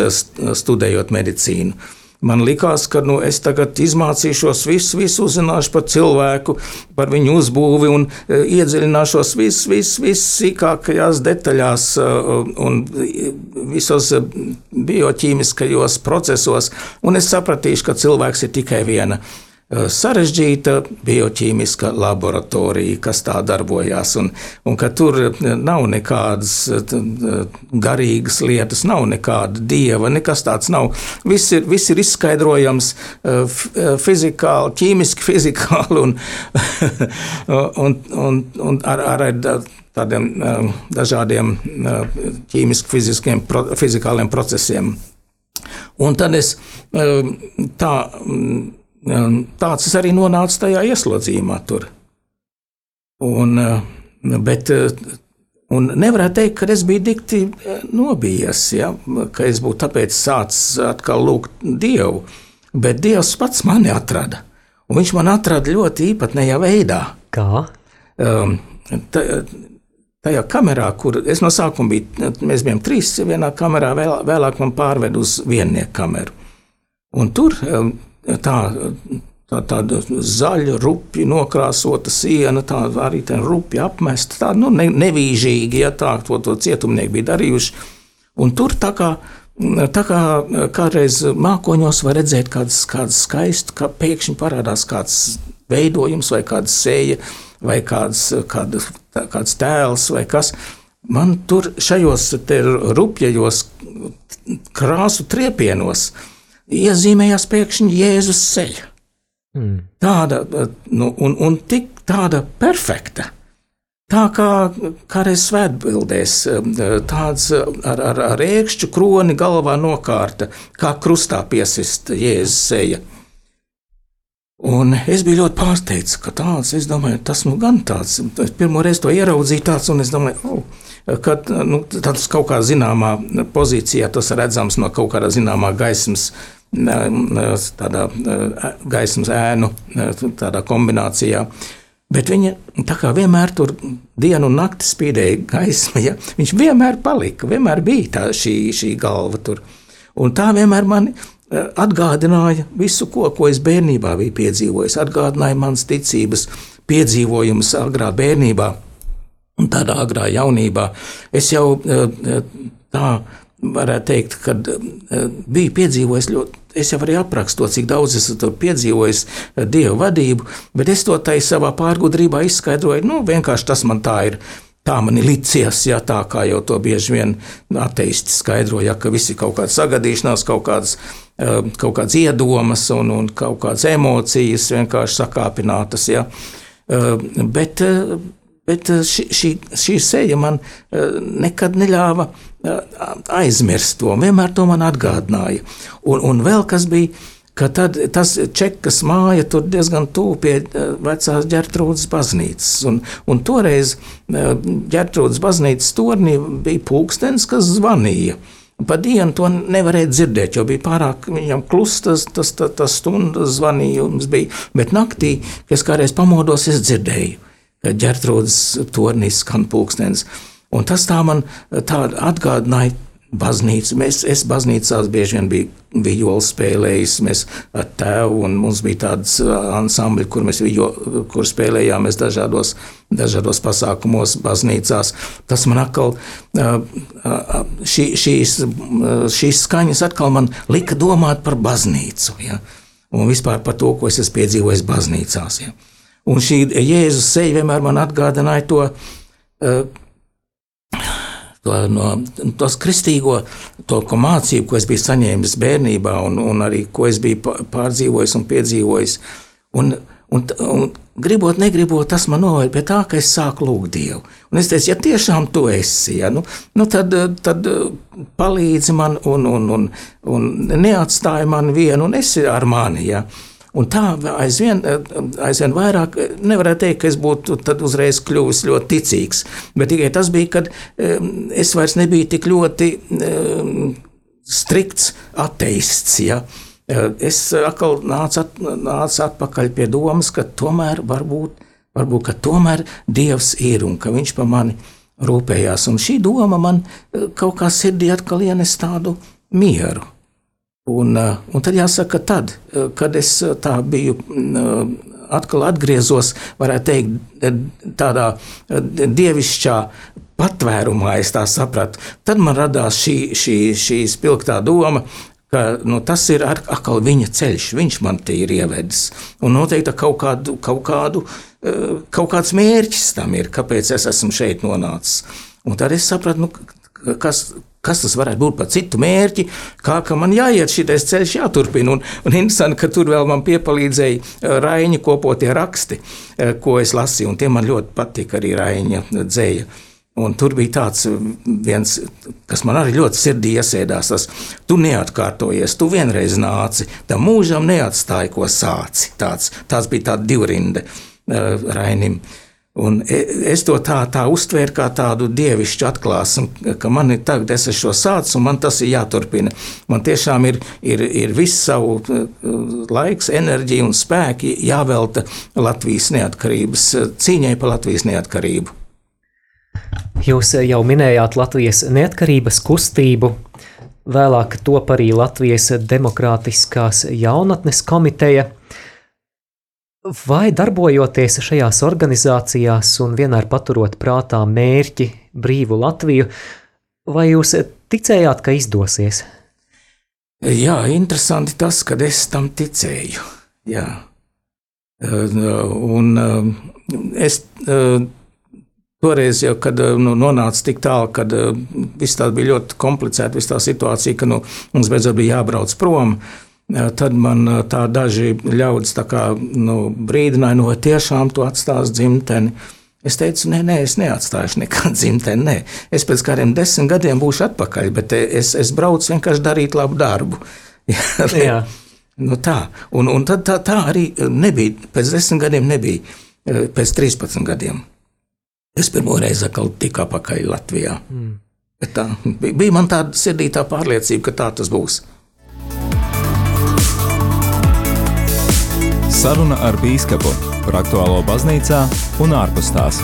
studējot medicīnu. Man likās, ka nu, es tagad izmācīšos visu, visu uzzināšu par cilvēku, par viņu uzbūvi un e, iedziļināšos viss, viss, viss sīkākajās detaļās e, un visos e, bioķīmiskajos procesos. Un es sapratīšu, ka cilvēks ir tikai viena sarežģīta bioķīmiska laboratorija, kas tā darbojās, un, un ka tur eh, nav nekādas eh, garīgas lietas, nav nekāda dieva, nekas tāds nav. Viss ir, viss ir izskaidrojams fizikāli, ķīmiski, fizikāli un, un, un, un ar, ar tādiem dažādiem ķīmiski-fiziskiem, fizikāliem procesiem. Un tad es tā Tāds es arī nonācu tajā ieslodzījumā. Tur. Un, bet, un nevarētu teikt, ka es biju dikti nobijies, ja? ka es būtu tāpēc sācis atkal lūgt Dievu. Bet Dievs pats mani atrada. Un viņš man atrada ļoti īpatnējā veidā. Kā? Um, tā, tajā kamerā, kur es no sākuma biju, mēs bijām trīs vienā kamerā, vēl, vēlāk man pārved uz viennieku kameru. Un tur um, tā, tā, tāda zaļa, rupja, nokrāsota siena, tā arī tā rupja apmesta, tā nu, ne, nevīžīgi, ja tā to, to cietumnieki bija darījuši. Un tur tā kā, tā kā kādreiz mākoņos var redzēt kādas, kādas skaistu, kā pēkšņi parādās kāds veidojums vai kāda sēja vai kāds, kāda, kāds tēls vai kas. Man tur šajos rupjajos krāsu triepienos uh, iezīmējās pēkšņi Jēzus ceļa. Mm. Tāda, nu, un, un tik tāda perfekta. Tā kā kādreiz svētbildēs, tāds ar, ar, ar ērkšķu kroni galvā nokārta, kā krustā piesist Jēzus seja. Un es biju ļoti pārsteigts, ka tāds, es domāju, tas nu gan tāds, es pirmo reizi to ieraudzīju tāds, un es domāju, oh, ka nu, tas kaut kā zināmā pozīcijā, tas redzams no kaut kādā zināmā gaismas tādā gaismas ēnu tādā kombinācijā. Bet viņa tā kā vienmēr tur dienu un nakti spīdēja gaisma, ja? viņš vienmēr palika, vienmēr bija tā šī, šī galva tur. Un tā vienmēr mani eh, atgādināja visu, ko, ko es bērnībā biju piedzīvojis. Atgādināja manas ticības piedzīvojumus agrā bērnībā un tādā agrā jaunībā. Es jau eh, tā varētu teikt, ka eh, bija piedzīvojis ļoti. Es jau arī aprakstu cik daudz esmu piedzīvojis eh, dievu vadību, bet es to tai savā pārgudrībā izskaidroju. Nu, vienkārši tas man tā ir. Tā man ir licies, ja tā kā jau to bieži vien ateisti skaidroja, ka visi kaut kādas sagadīšanās, kaut kādas, eh, kaut kādas iedomas un, un kaut kādas emocijas vienkārši sakāpinātas. Ja. Bet, bet šī, šī, šī seja man nekad neļāva aizmirst to, vienmēr to man atgādināja. Un, un vēl kas bija, tad tas čekas māja tur diezgan tuvu pie vecās ģērtrūdas baznīcas. Un, un toreiz ģērtrūdas baznīcas tornī bija pulkstenis, kas zvanīja. Pa dienu to nevarēja dzirdēt, jo bija pārāk klusa tas, tas, tas, tas stundas zvanījums. Bija. Bet naktī, kad es kādreiz pamodos, es dzirdēju, ģērtrūdas tornī skan pulkstenis. Un tas tā man tā atgādināja baznīcu. Mēs, es baznīcās bieži vien biju vijoles spēlējis, mēs ar tēvu, un mums bija tāds ansambļi, kur mēs vijo, kur spēlējāmies dažādos, dažādos pasākumos baznīcās. Tas man atkal, šī, šīs, šīs skaņas atkal man lika domāt par baznīcu, ja? un vispār par to, ko es esmu piedzīvojis baznīcās. Ja? Un šī Jēzus seja vienmēr man atgādināja to, to, no, tos kristīgo to, ko mācību, ko es biju saņēmis bērnībā, un, un arī ko es biju pārdzīvojis un piedzīvojis. Un, un, un gribot, negribot, tas man noved pie tā, ka es sāku lūgt Dievu. Un es teicu, ja tiešām tu esi, ja, nu, nu tad, tad palīdzi man un, un, un, un neatstāji man vienu, un esi ar mani. Ja. Un tā aizvien, aizvien vairāk, nevarētu teikt, ka es būtu uzreiz kļuvis ļoti ticīgs, bet tikai tas bija, kad es vairs nebiju tik ļoti strikts ateists. Ja? Es atkal nācu, at, nācu atpakaļ pie domas, ka tomēr varbūt, varbūt ka tomēr Dievs ir un ka Viņš par mani rūpējās. Un šī doma man kaut kā sirdī atkal ienes tādu mieru. Un, eh, un tad jāsaka, tad, eh, kad es eh, tā biju atkal atgriezos, varētu teikt, tādā dievišķā patvērumā, es tā sapratu, tad man radās šī, šī, šī spilgtā doma, ka nu, tas ir atkal viņa ceļš, viņš man te ir ievedis. Un noteikti kaut, kādu, kaut, kādu, kaut kāds mērķis tam ir, kāpēc es esmu šeit nonācis. Un tad es sapratu, nu, kas, Kas tas varētu būt par citu mērķi, kā ka man jāiet šis ceļš, jāturpina. Un, un interesanti, ka tur vēl man piepalīdzēja eh, Raņa kopotie raksti, eh, ko es lasīju, un tie man ļoti patika arī Raņa dzēja. Un tur bija tāds viens, kas man arī ļoti sirdī iesēdās. Tas, tu neatkārtojies, tu vienreiz nāci, tam mūžam neatstāji, ko sāci. Tāds, tāds bija tāds divrinde uh, Rainim. Uh, Un e, es to tā, tā uztvēru kā tādu dievišķu atklāsmu, ka man ir tagad, es esmu šo sācis, un man tas ir jāturpina. Man tiešām ir, ir, ir viss savu e, laiks, enerģija un spēki jāvelta Latvijas neatkarības cīņai par Latvijas neatkarību. Jūs jau minējāt Latvijas neatkarības kustību, vēlāk top arī Latvijas Demokrātiskās jaunatnes komiteja. Vai darbojoties šajās organizācijās un vienmēr paturot prātā mērķi brīvu Latviju, vai jūs ticējāt, ka izdosies? Jā, interesanti tas, ka es tam ticēju. Jā. Un es toreiz, jau, kad nu, nonāca tik tālu, kad viss tā bija ļoti komplicēta, viss tā situācija, ka nu, mums beidzot bija jābrauc prom. Tad man tā daži ļaudis tā kā, nu, brīdināja, nu, vai tiešām tu atstās dzimteni. Es teicu, nē, nē, es neatstāšu nekādu dzimteni. Nē. Es pēc kādiem desmit gadiem būšu atpakaļ, bet es, es braucu vienkārši darīt labu darbu. Jā. nu, tā. Un, un tad tā, tā arī nebija. Pēc desmit gadiem nebija. Pēc 13 gadiem. Es pirmo reizi atkal tiku atpakaļ Latvijā. Mm. Bet tā bija man tāda sirdī tā pārliecība, ka tā tas būs. Saruna ar Bīskapu par aktuālo baznīcā un ārpus tās.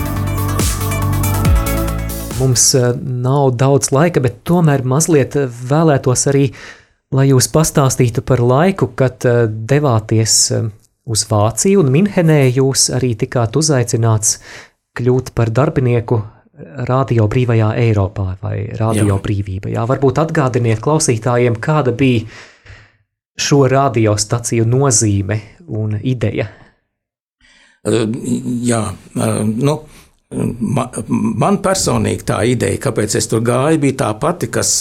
Mums eh, nav daudz laika, bet tomēr mazliet vēlētos arī, lai jūs pastāstītu par laiku, kad eh, devāties eh, uz Vāciju un Minhenē jūs arī tikāt uzaicināts kļūt par darbinieku Radio Brīvajā Eiropā vai Radio Jā. Brīvība. Jā, varbūt atgādiniet klausītājiem, kāda bija šo radiostaciju nozīme un ideja. Jā, nu, Man, personīgi tā ideja, kāpēc es tur gāju, bija tā pati, kas,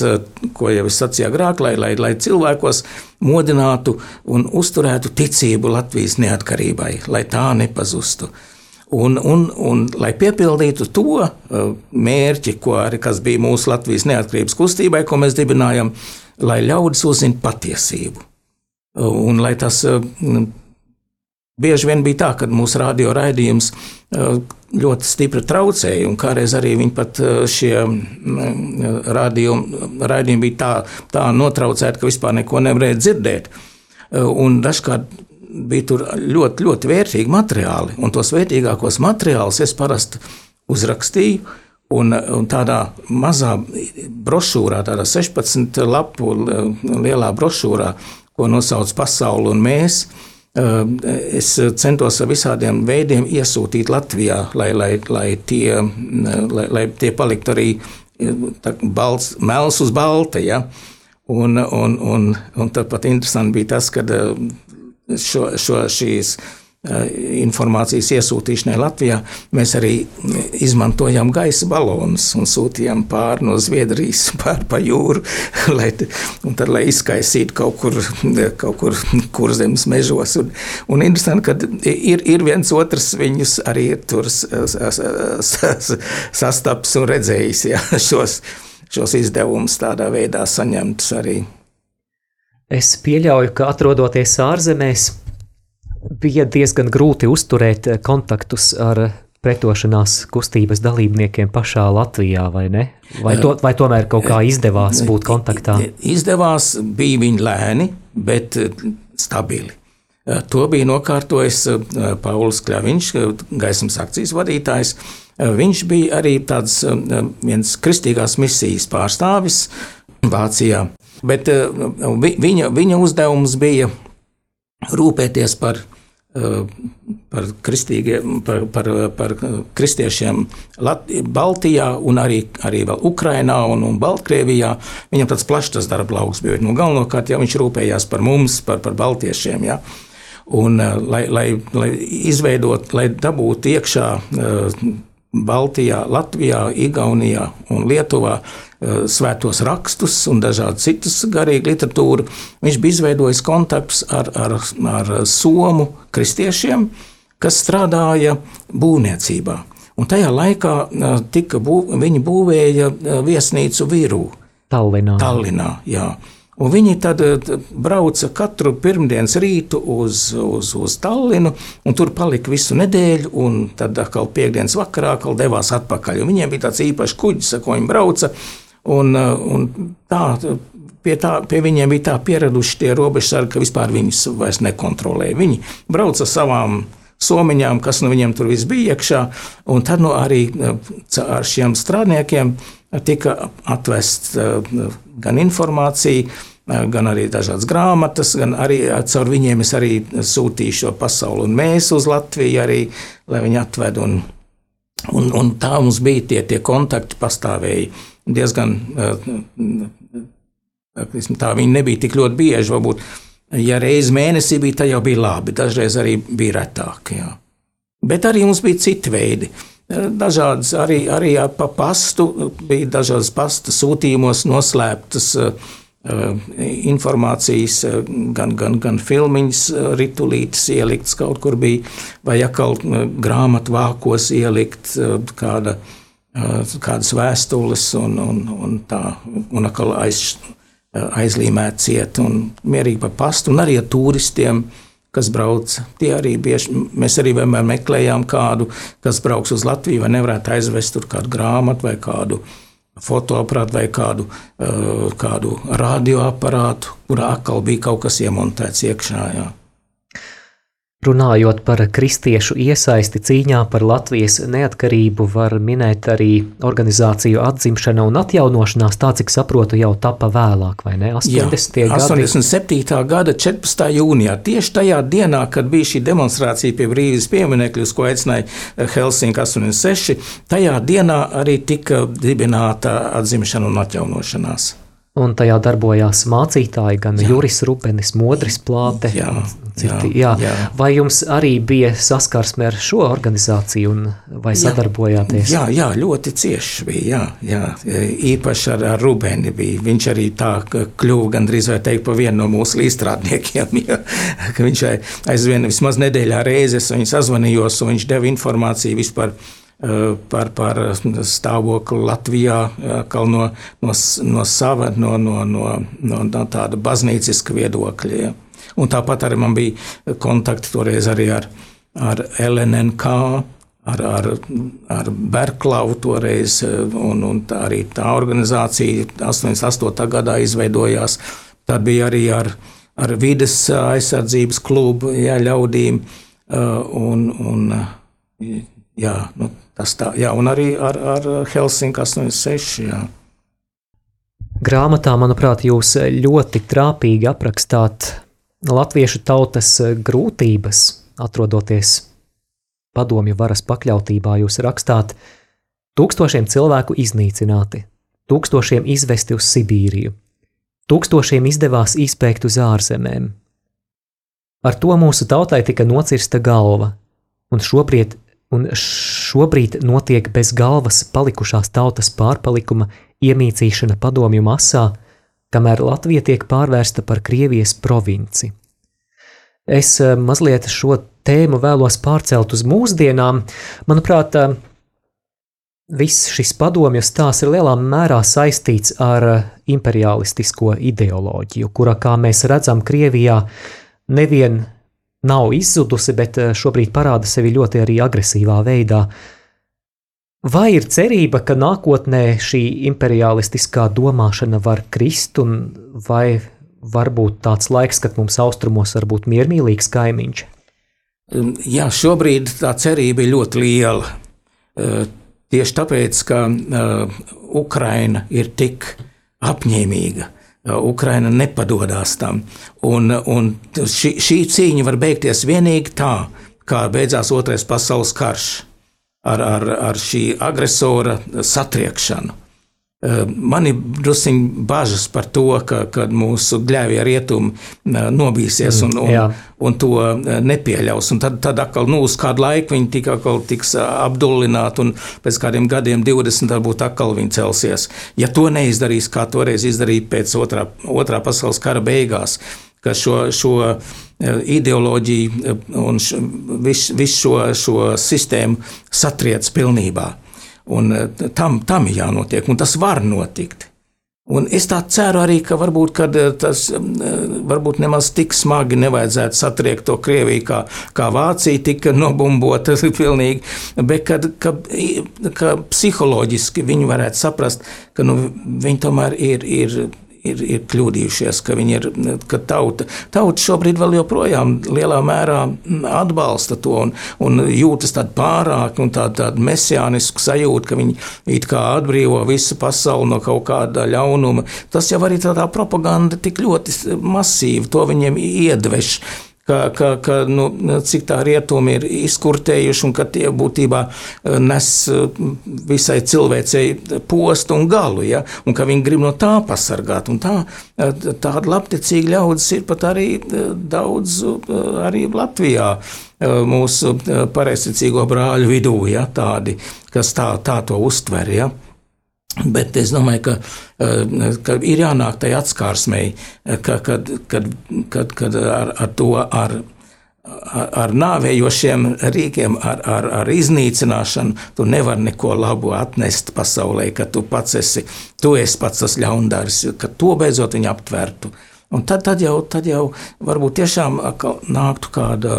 ko jau es sacīju agrāk, lai, lai, lai cilvēkos modinātu un uzturētu ticību Latvijas neatkarībai, lai tā nepazustu. Un, un, un lai piepildītu to mērķi, arī bija mūsu Latvijas neatkarības kustībai, ko mēs dibinājām, lai ļaudis uzzinātu patiesību. Un lai tas uh, Bieži vien bija tā, ka mūsu radio raidījums uh, ļoti stipri traucēja, un kādreiz arī viņi pat uh, šie raidījumi bija tā, tā notraucēti, ka vispār neko nevarēja dzirdēt. Un dažkārt bija tur ļoti, ļoti vērtīgi materiāli, un tos vērtīgākos materiālus es parasti uzrakstīju. Un, un tādā mazā brošūrā, tādā 16 lapu lielā brošūrā, ko nosauc Pasaule un mēs, Ehm, es centos ar visādiem veidiem iesūtīt Latvijā, lai, lai, lai, tie, lai, lai tie paliktu arī balts, melns uz balta. Ja? Un, un, un, un tāpat interesanti bija tas, ka šo, šo, šīs informācijas iesūtīšanai Latvijā, mēs arī izmantojām gaisa balonus un sūtījām pāri no Zviedrijas pāri pa jūru, lai, tad, lai izkaisītu kaut kur, kaut kur kurzemes mežos. Un, un interesanti, ka ir, ir viens otrs viņus arī tur sastaps un redzējis jā, šos, šos izdevumus tādā veidā saņemtus arī. Es pieļauju, ka atrodoties ārzemēs, bija diezgan grūti uzturēt eh, kontaktus ar pretošanās kustības dalībniekiem pašā Latvijā, vai ne? Vai, to, vai tomēr kaut kā izdevās būt kontaktā? Izdevās, bija viņi lēni, bet eh, stabili. Eh, to bija nokārtojis Pauls Kļaviņš, gaismas akcijas vadītājs. Viņš bija arī tāds viens kristīgās misijas pārstāvis Vācijā, bet viņa, viņa uzdevums bija rūpēties par par, par, par, par kristiešiem Lat Baltijā un arī, arī Ukrainā un, un Baltkrievijā. Viņam tāds plašs tas darba lauks bija. Nu, galvenokārt jau viņš rūpējās par mums, par, par baltiešiem. Ja. Un, lai, lai, lai izveidot, lai dabūtu iekšā Baltijā, Latvijā, Igaunijā un Lietuvā Eh, svētos rakstus un dažādu citus garīgu literatūru. Viņš bija izveidojis kontaktus ar, ar, ar somu kristiešiem, kas strādāja būvniecībā. Un tajā laikā eh, tika bū, viņi būvēja eh, viesnīcu Virū. Tallinā. Tallinā jā. Un viņi tad brauca katru pirmdienas rītu uz, uz, uz Tallinu, un tur palika visu nedēļu, un tad atkal piekdienas vakarā atkal devās atpakaļ. Un viņiem bija tāds īpašs kuģis, ar ko viņi brauca. Uh, un tā, pie, tā, pie viņiem bija tā pieraduši tie robežsargi, ka vispār viņus vairs nekontrolēja. Viņi brauca savām somiņām, kas no viņiem tur viss bija iekšā, un tad nu, arī uh, ar šiem strādniekiem tika atvest uh, gan informācija, gan arī dažādas grāmatas, gan arī caur viņiem es arī sūtīju šo pasauli un mēs uz Latviju arī, lai viņi atved. Un, un, un tā mums bija tie, tie kontakti pastāvēji diezgan tā, viņi nebija tik ļoti bieži. Varbūt, ja reizi mēnesī bija, tad jau bija labi, dažreiz arī bija retāk. Jā. Bet arī mums bija citi veidi. Dažādas arī, arī pa pastu, bija dažādas pasta sūtījumos noslēptas uh, informācijas, gan, gan, gan filmiņas, ritulītes ieliktas kaut kur bija, vai atkal grāmatu vākos ielikt kāda uh, kādas vēstules un, un, un tā, un atkal aiz, aizlīmēt ciet un mierīgi pa pastu, un arī ar turistiem, kas brauc. Tie arī bieži, mēs arī vienmēr meklējām kādu, kas brauks uz Latviju, vai nevarētu aizvest tur kādu grāmatu vai kādu fotoaparātu vai kādu, kādu radioaparātu, kurā atkal bija kaut kas iemontēts iekšā. Jā. Runājot par kristiešu iesaisti cīņā par Latvijas neatkarību, var minēt arī organizāciju atzimšana un atjaunošanās, tā cik saprotu, jau tapa vēlāk, vai ne? 80. Jā, 87. Gadi. gada 14. jūnijā, tieši tajā dienā, kad bija šī demonstrācija pie brīvības pieminekļus, ko aicināja Helsinki 86, tajā dienā arī tika dibināta atzimšana un atjaunošanās. Un tajā darbojās mācītāji, gan jā. Juris Rupenis, Modris Plāte. Jā, citi, jā. Jā. Vai jums arī bija saskarsme ar šo organizāciju, vai sadarbojāties? Jā, jā ļoti cieši bija. Jā, jā. Īpaši ar, ar Rubeni bija. Viņš arī tā kļuva gandrīz vai teikt par vienu no mūsu līdzstrādniekiem. Ja, viņš aizvien vismaz nedēļā reizes viņu sazvanījos, un viņš deva informāciju vispār Eh, par, par stāvokli Latvijā, no, no, no sava, no, no, no, no, tāda baznīciska viedokļa. Ja. Un tāpat arī man bija kontakti toreiz arī ar, ar LNNK, ar, ar, ar Berklavu toreiz, un, un tā arī tā organizācija 88. gadā izveidojās. Tad bija arī ar, ar vides aizsardzības klubu jā, ļaudīm, eh, un, un jā, nu, Tas tā, jā, un arī ar, ar Helsinki 86. Jā. Grāmatā, manuprāt, jūs ļoti trāpīgi aprakstāt latviešu tautas grūtības, atrodoties padomju varas pakļautībā. Jūs rakstāt, tūkstošiem cilvēku iznīcināti, tūkstošiem izvesti uz Sibīriju, tūkstošiem izdevās izpēkt uz ārzemēm. Ar to mūsu tautai tika nocirsta galva, un šobrīd un šobrīd notiek bez galvas palikušās tautas pārpalikuma iemīcīšana padomju masā, kamēr Latvija tiek pārvērsta par Krievijas provinci. Es eh, mazliet šo tēmu vēlos pārcelt uz mūsdienām. Manuprāt, eh, viss šis padomju stāsts ir lielā mērā saistīts ar eh, imperialistisko ideoloģiju, kura, kā mēs redzam, Krievijā nevien nav izzudusi, bet eh, šobrīd parāda sevi ļoti arī agresīvā veidā. Vai ir cerība, ka nākotnē šī imperialistiskā domāšana var krist, un vai var būt tāds laiks, kad mums austrumos var būt miermīlīgs kaimiņš? Um, jā, šobrīd tā cerība ir ļoti liela. Uh, tieši tāpēc, ka uh, Ukraina ir tik apņēmīga, Ukraina nepadodas tam. Un, un šī, šī cīņa var beigties tikai tā, kā beidzās Otrais pasaules karš ar, ar, ar šī agresora satriekšanu. Eh, man ir druskuļi bažas par to, ka, ka mūsu gļēvie rietumi eh, nobīsies un, un, Jā. un to eh, nepieļaus. Un tad, tad atkal, nu, uz kādu laiku viņi tik, tiks apdullināti, un pēc kādiem gadiem, 20, varbūt atkal viņi celsies. Ja to neizdarīs, kā toreiz izdarīja pēc otrā, otrā pasaules kara beigās, ka šo, šo ideoloģiju un visu vis šo, šo sistēmu satriec pilnībā. Un eh, tam, tam ir jānotiek, un tas var notikt. Un es tā ceru arī, ka varbūt eh, tas eh, varbūt nemaz tik smagi nevajadzētu satriekt to Krieviju, kā, kā Vācija tika nobumbota pilnīgi, bet kad, ka, ka psiholoģiski viņi varētu saprast, ka nu, viņi tomēr ir, ir ir, ir kļūdījušies, ka ir, ka tauta, tauta šobrīd vēl joprojām lielā mērā atbalsta to un, un jūtas tāda pārāk un tāda, tāda mesiāniska sajūta, ka viņi it kā atbrīvo visu pasauli no kaut kāda ļaunuma. Tas jau arī tādā propaganda tik ļoti masīvi to viņiem iedveš ka, ka, ka nu, cik tā rietumi ir izkurtējuši un ka tie būtībā e, nes e, visai cilvēcei postu un galu, ja? un ka viņi grib no tā pasargāt. Un tā, e, tāda labticīga ļaudis ir pat arī daudz arī Latvijā mūsu pareizticīgo brāļu vidū, ja? tādi, kas tā, tā to uztver. Ja? Bet es domāju, ka, eh, ka ir jānāk tai atskārsmei, ka, kad, kad, kad, kad ar, ar to, ar, ar, ar nāvējošiem rīkiem, ar, ar, ar iznīcināšanu, tu nevari neko labu atnest pasaulē, ka tu pats esi, tu esi pats tas ļaundaris, ka to beidzot viņi aptvertu. Un tad, tad, jau, tad jau varbūt tiešām nāktu kāda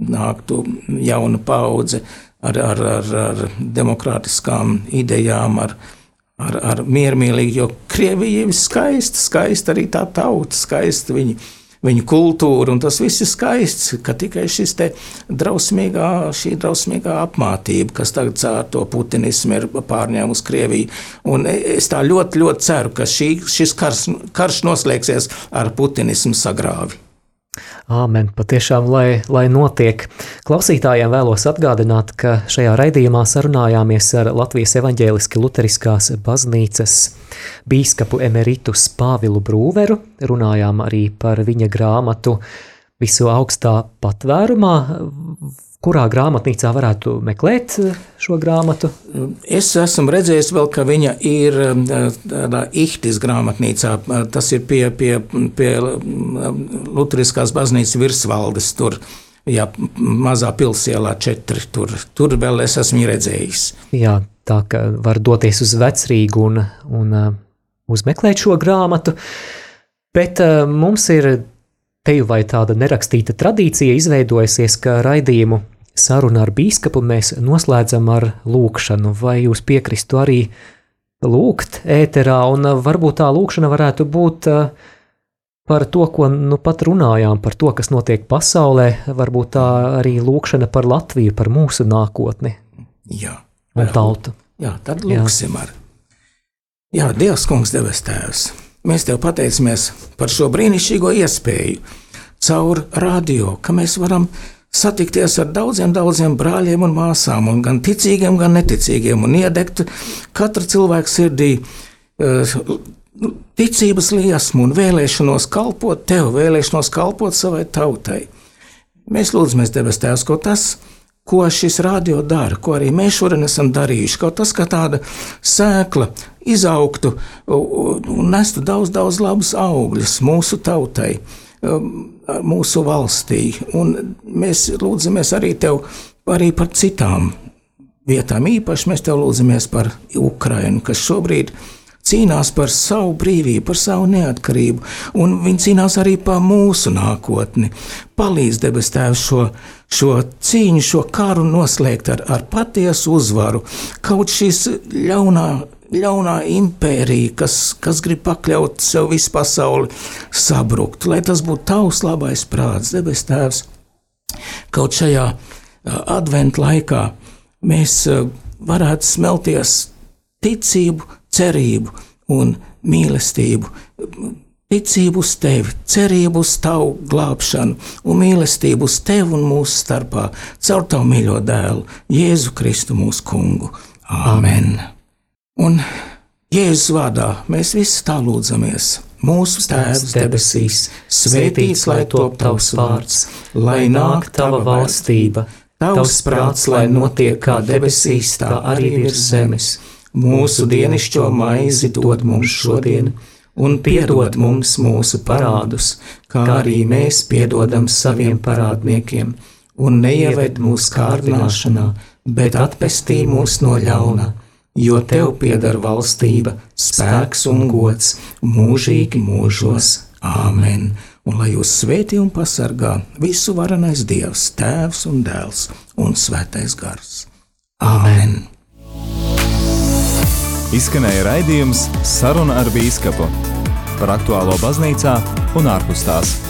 nāktu jauna paudze ar, ar, ar, ar demokrātiskām idejām, ar, ar, ar miermīlīgu, jo Krievija ir skaista, skaista arī tā tauta, skaista viņi. viņu kultūru, un tas viss ir skaists, ka tikai šis te drausmīgā, šī drausmīgā apmātība, kas tagad caur to putinismu ir pārņēmusi Krieviju, un es tā ļoti, ļoti ceru, ka šī, šis karš, karš noslēgsies ar putinismu sagrāvi. Āmen, patiešām, lai, lai notiek. Klausītājiem vēlos atgādināt, ka šajā raidījumā sarunājāmies ar Latvijas evaņģēliski luteriskās baznīcas bīskapu emeritus Pāvilu Brūveru, runājām arī par viņa grāmatu visu augstā patvērumā, kurā grāmatnīcā varētu meklēt šo grāmatu? Es esmu redzējis, vēl, ka viņa ir tādā ihtis grāmatnīcā. Tas ir pie, pie, pie Lutriskās baznīcas virsvaldes. Tur, jā, mazā pilsēlā četri. Tur, tur vēl es esmu redzējis. Jā, tā ka var doties uz vecrīgu un, un uzmeklēt šo grāmatu. Bet mums ir teju vai tāda nerakstīta tradīcija izveidojusies, ka raidījumu sarunu ar biskupu mēs noslēdzam ar lūkšanu. Vai jūs piekristu arī lūgt ēterā, un varbūt tā lūkšana varētu būt uh, par to, ko nu pat runājām, par to, kas notiek pasaulē, varbūt tā arī lūkšana par Latviju, par mūsu nākotni Jā. un tautu. Jā, tad lūksim ar. Jā, Dievs, kungs, debes tēvs, mēs tev pateicamies par šo brīnišķīgo iespēju caur radio, ka mēs varam satikties ar daudziem, daudziem brāļiem un māsām, un gan ticīgiem, gan neticīgiem, un iedegt katra cilvēka sirdī uh, ticības liesmu un vēlēšanos kalpot tev, vēlēšanos kalpot savai tautai. Mēs lūdzamies, debes Tēvs, ko tas, ko šis radio dara, ko arī mēs šodien esam darījuši, kaut tas, ka tāda sēkla izaugtu un nestu daudz, daudz labus augļus mūsu tautai. Um, mūsu valstī. Un mēs lūdzamies arī tev arī par citām vietām. Īpaši mēs tev lūdzamies par Ukrainu, kas šobrīd cīnās par savu brīvību, par savu neatkarību, un viņi cīnās arī par mūsu nākotni. Palīdz debes Tēvs šo, šo cīņu, šo karu noslēgt ar, ar patiesu uzvaru. Kaut šis ļaunā ļaunā impērija, kas, kas grib pakļaut sev visu pasauli, sabrukt. Lai tas būtu tavs labais prāts, debes Tēvs. Kaut šajā adventu laikā mēs varētu smelties ticību, cerību un mīlestību. Ticību uz tevi, cerību uz tavu glābšanu un mīlestību uz tevi un mūsu starpā, caur tavu mīļo dēlu, Jēzu Kristu mūsu kungu. Āmen! Un Jēzus vārdā mēs visi tā lūdzamies. Mūsu Tēvs debesīs, svētīts lai top tavs vārds, lai nāk tava valstība, tavs prāts, lai notiek kā debesīs, tā arī virs zemes. Mūsu dienascho maizi dod mums šodien, un piedod mums mūsu parādus, kā arī mēs piedodam saviem parādniekiem, un neieved mūsu kārdināšanā, bet atpestī mūs no ļauna jo tev pieder valstība, spēks un gods mūžīgi mūžos. Āmen! Un lai jūs svētī un pasargā visu varenais Dievs, Tēvs un Dēls un Svētais Gars. Āmen! Izskanēja raidījums Saruna ar Bīskapu par aktuālo baznīcā un ārpus tās.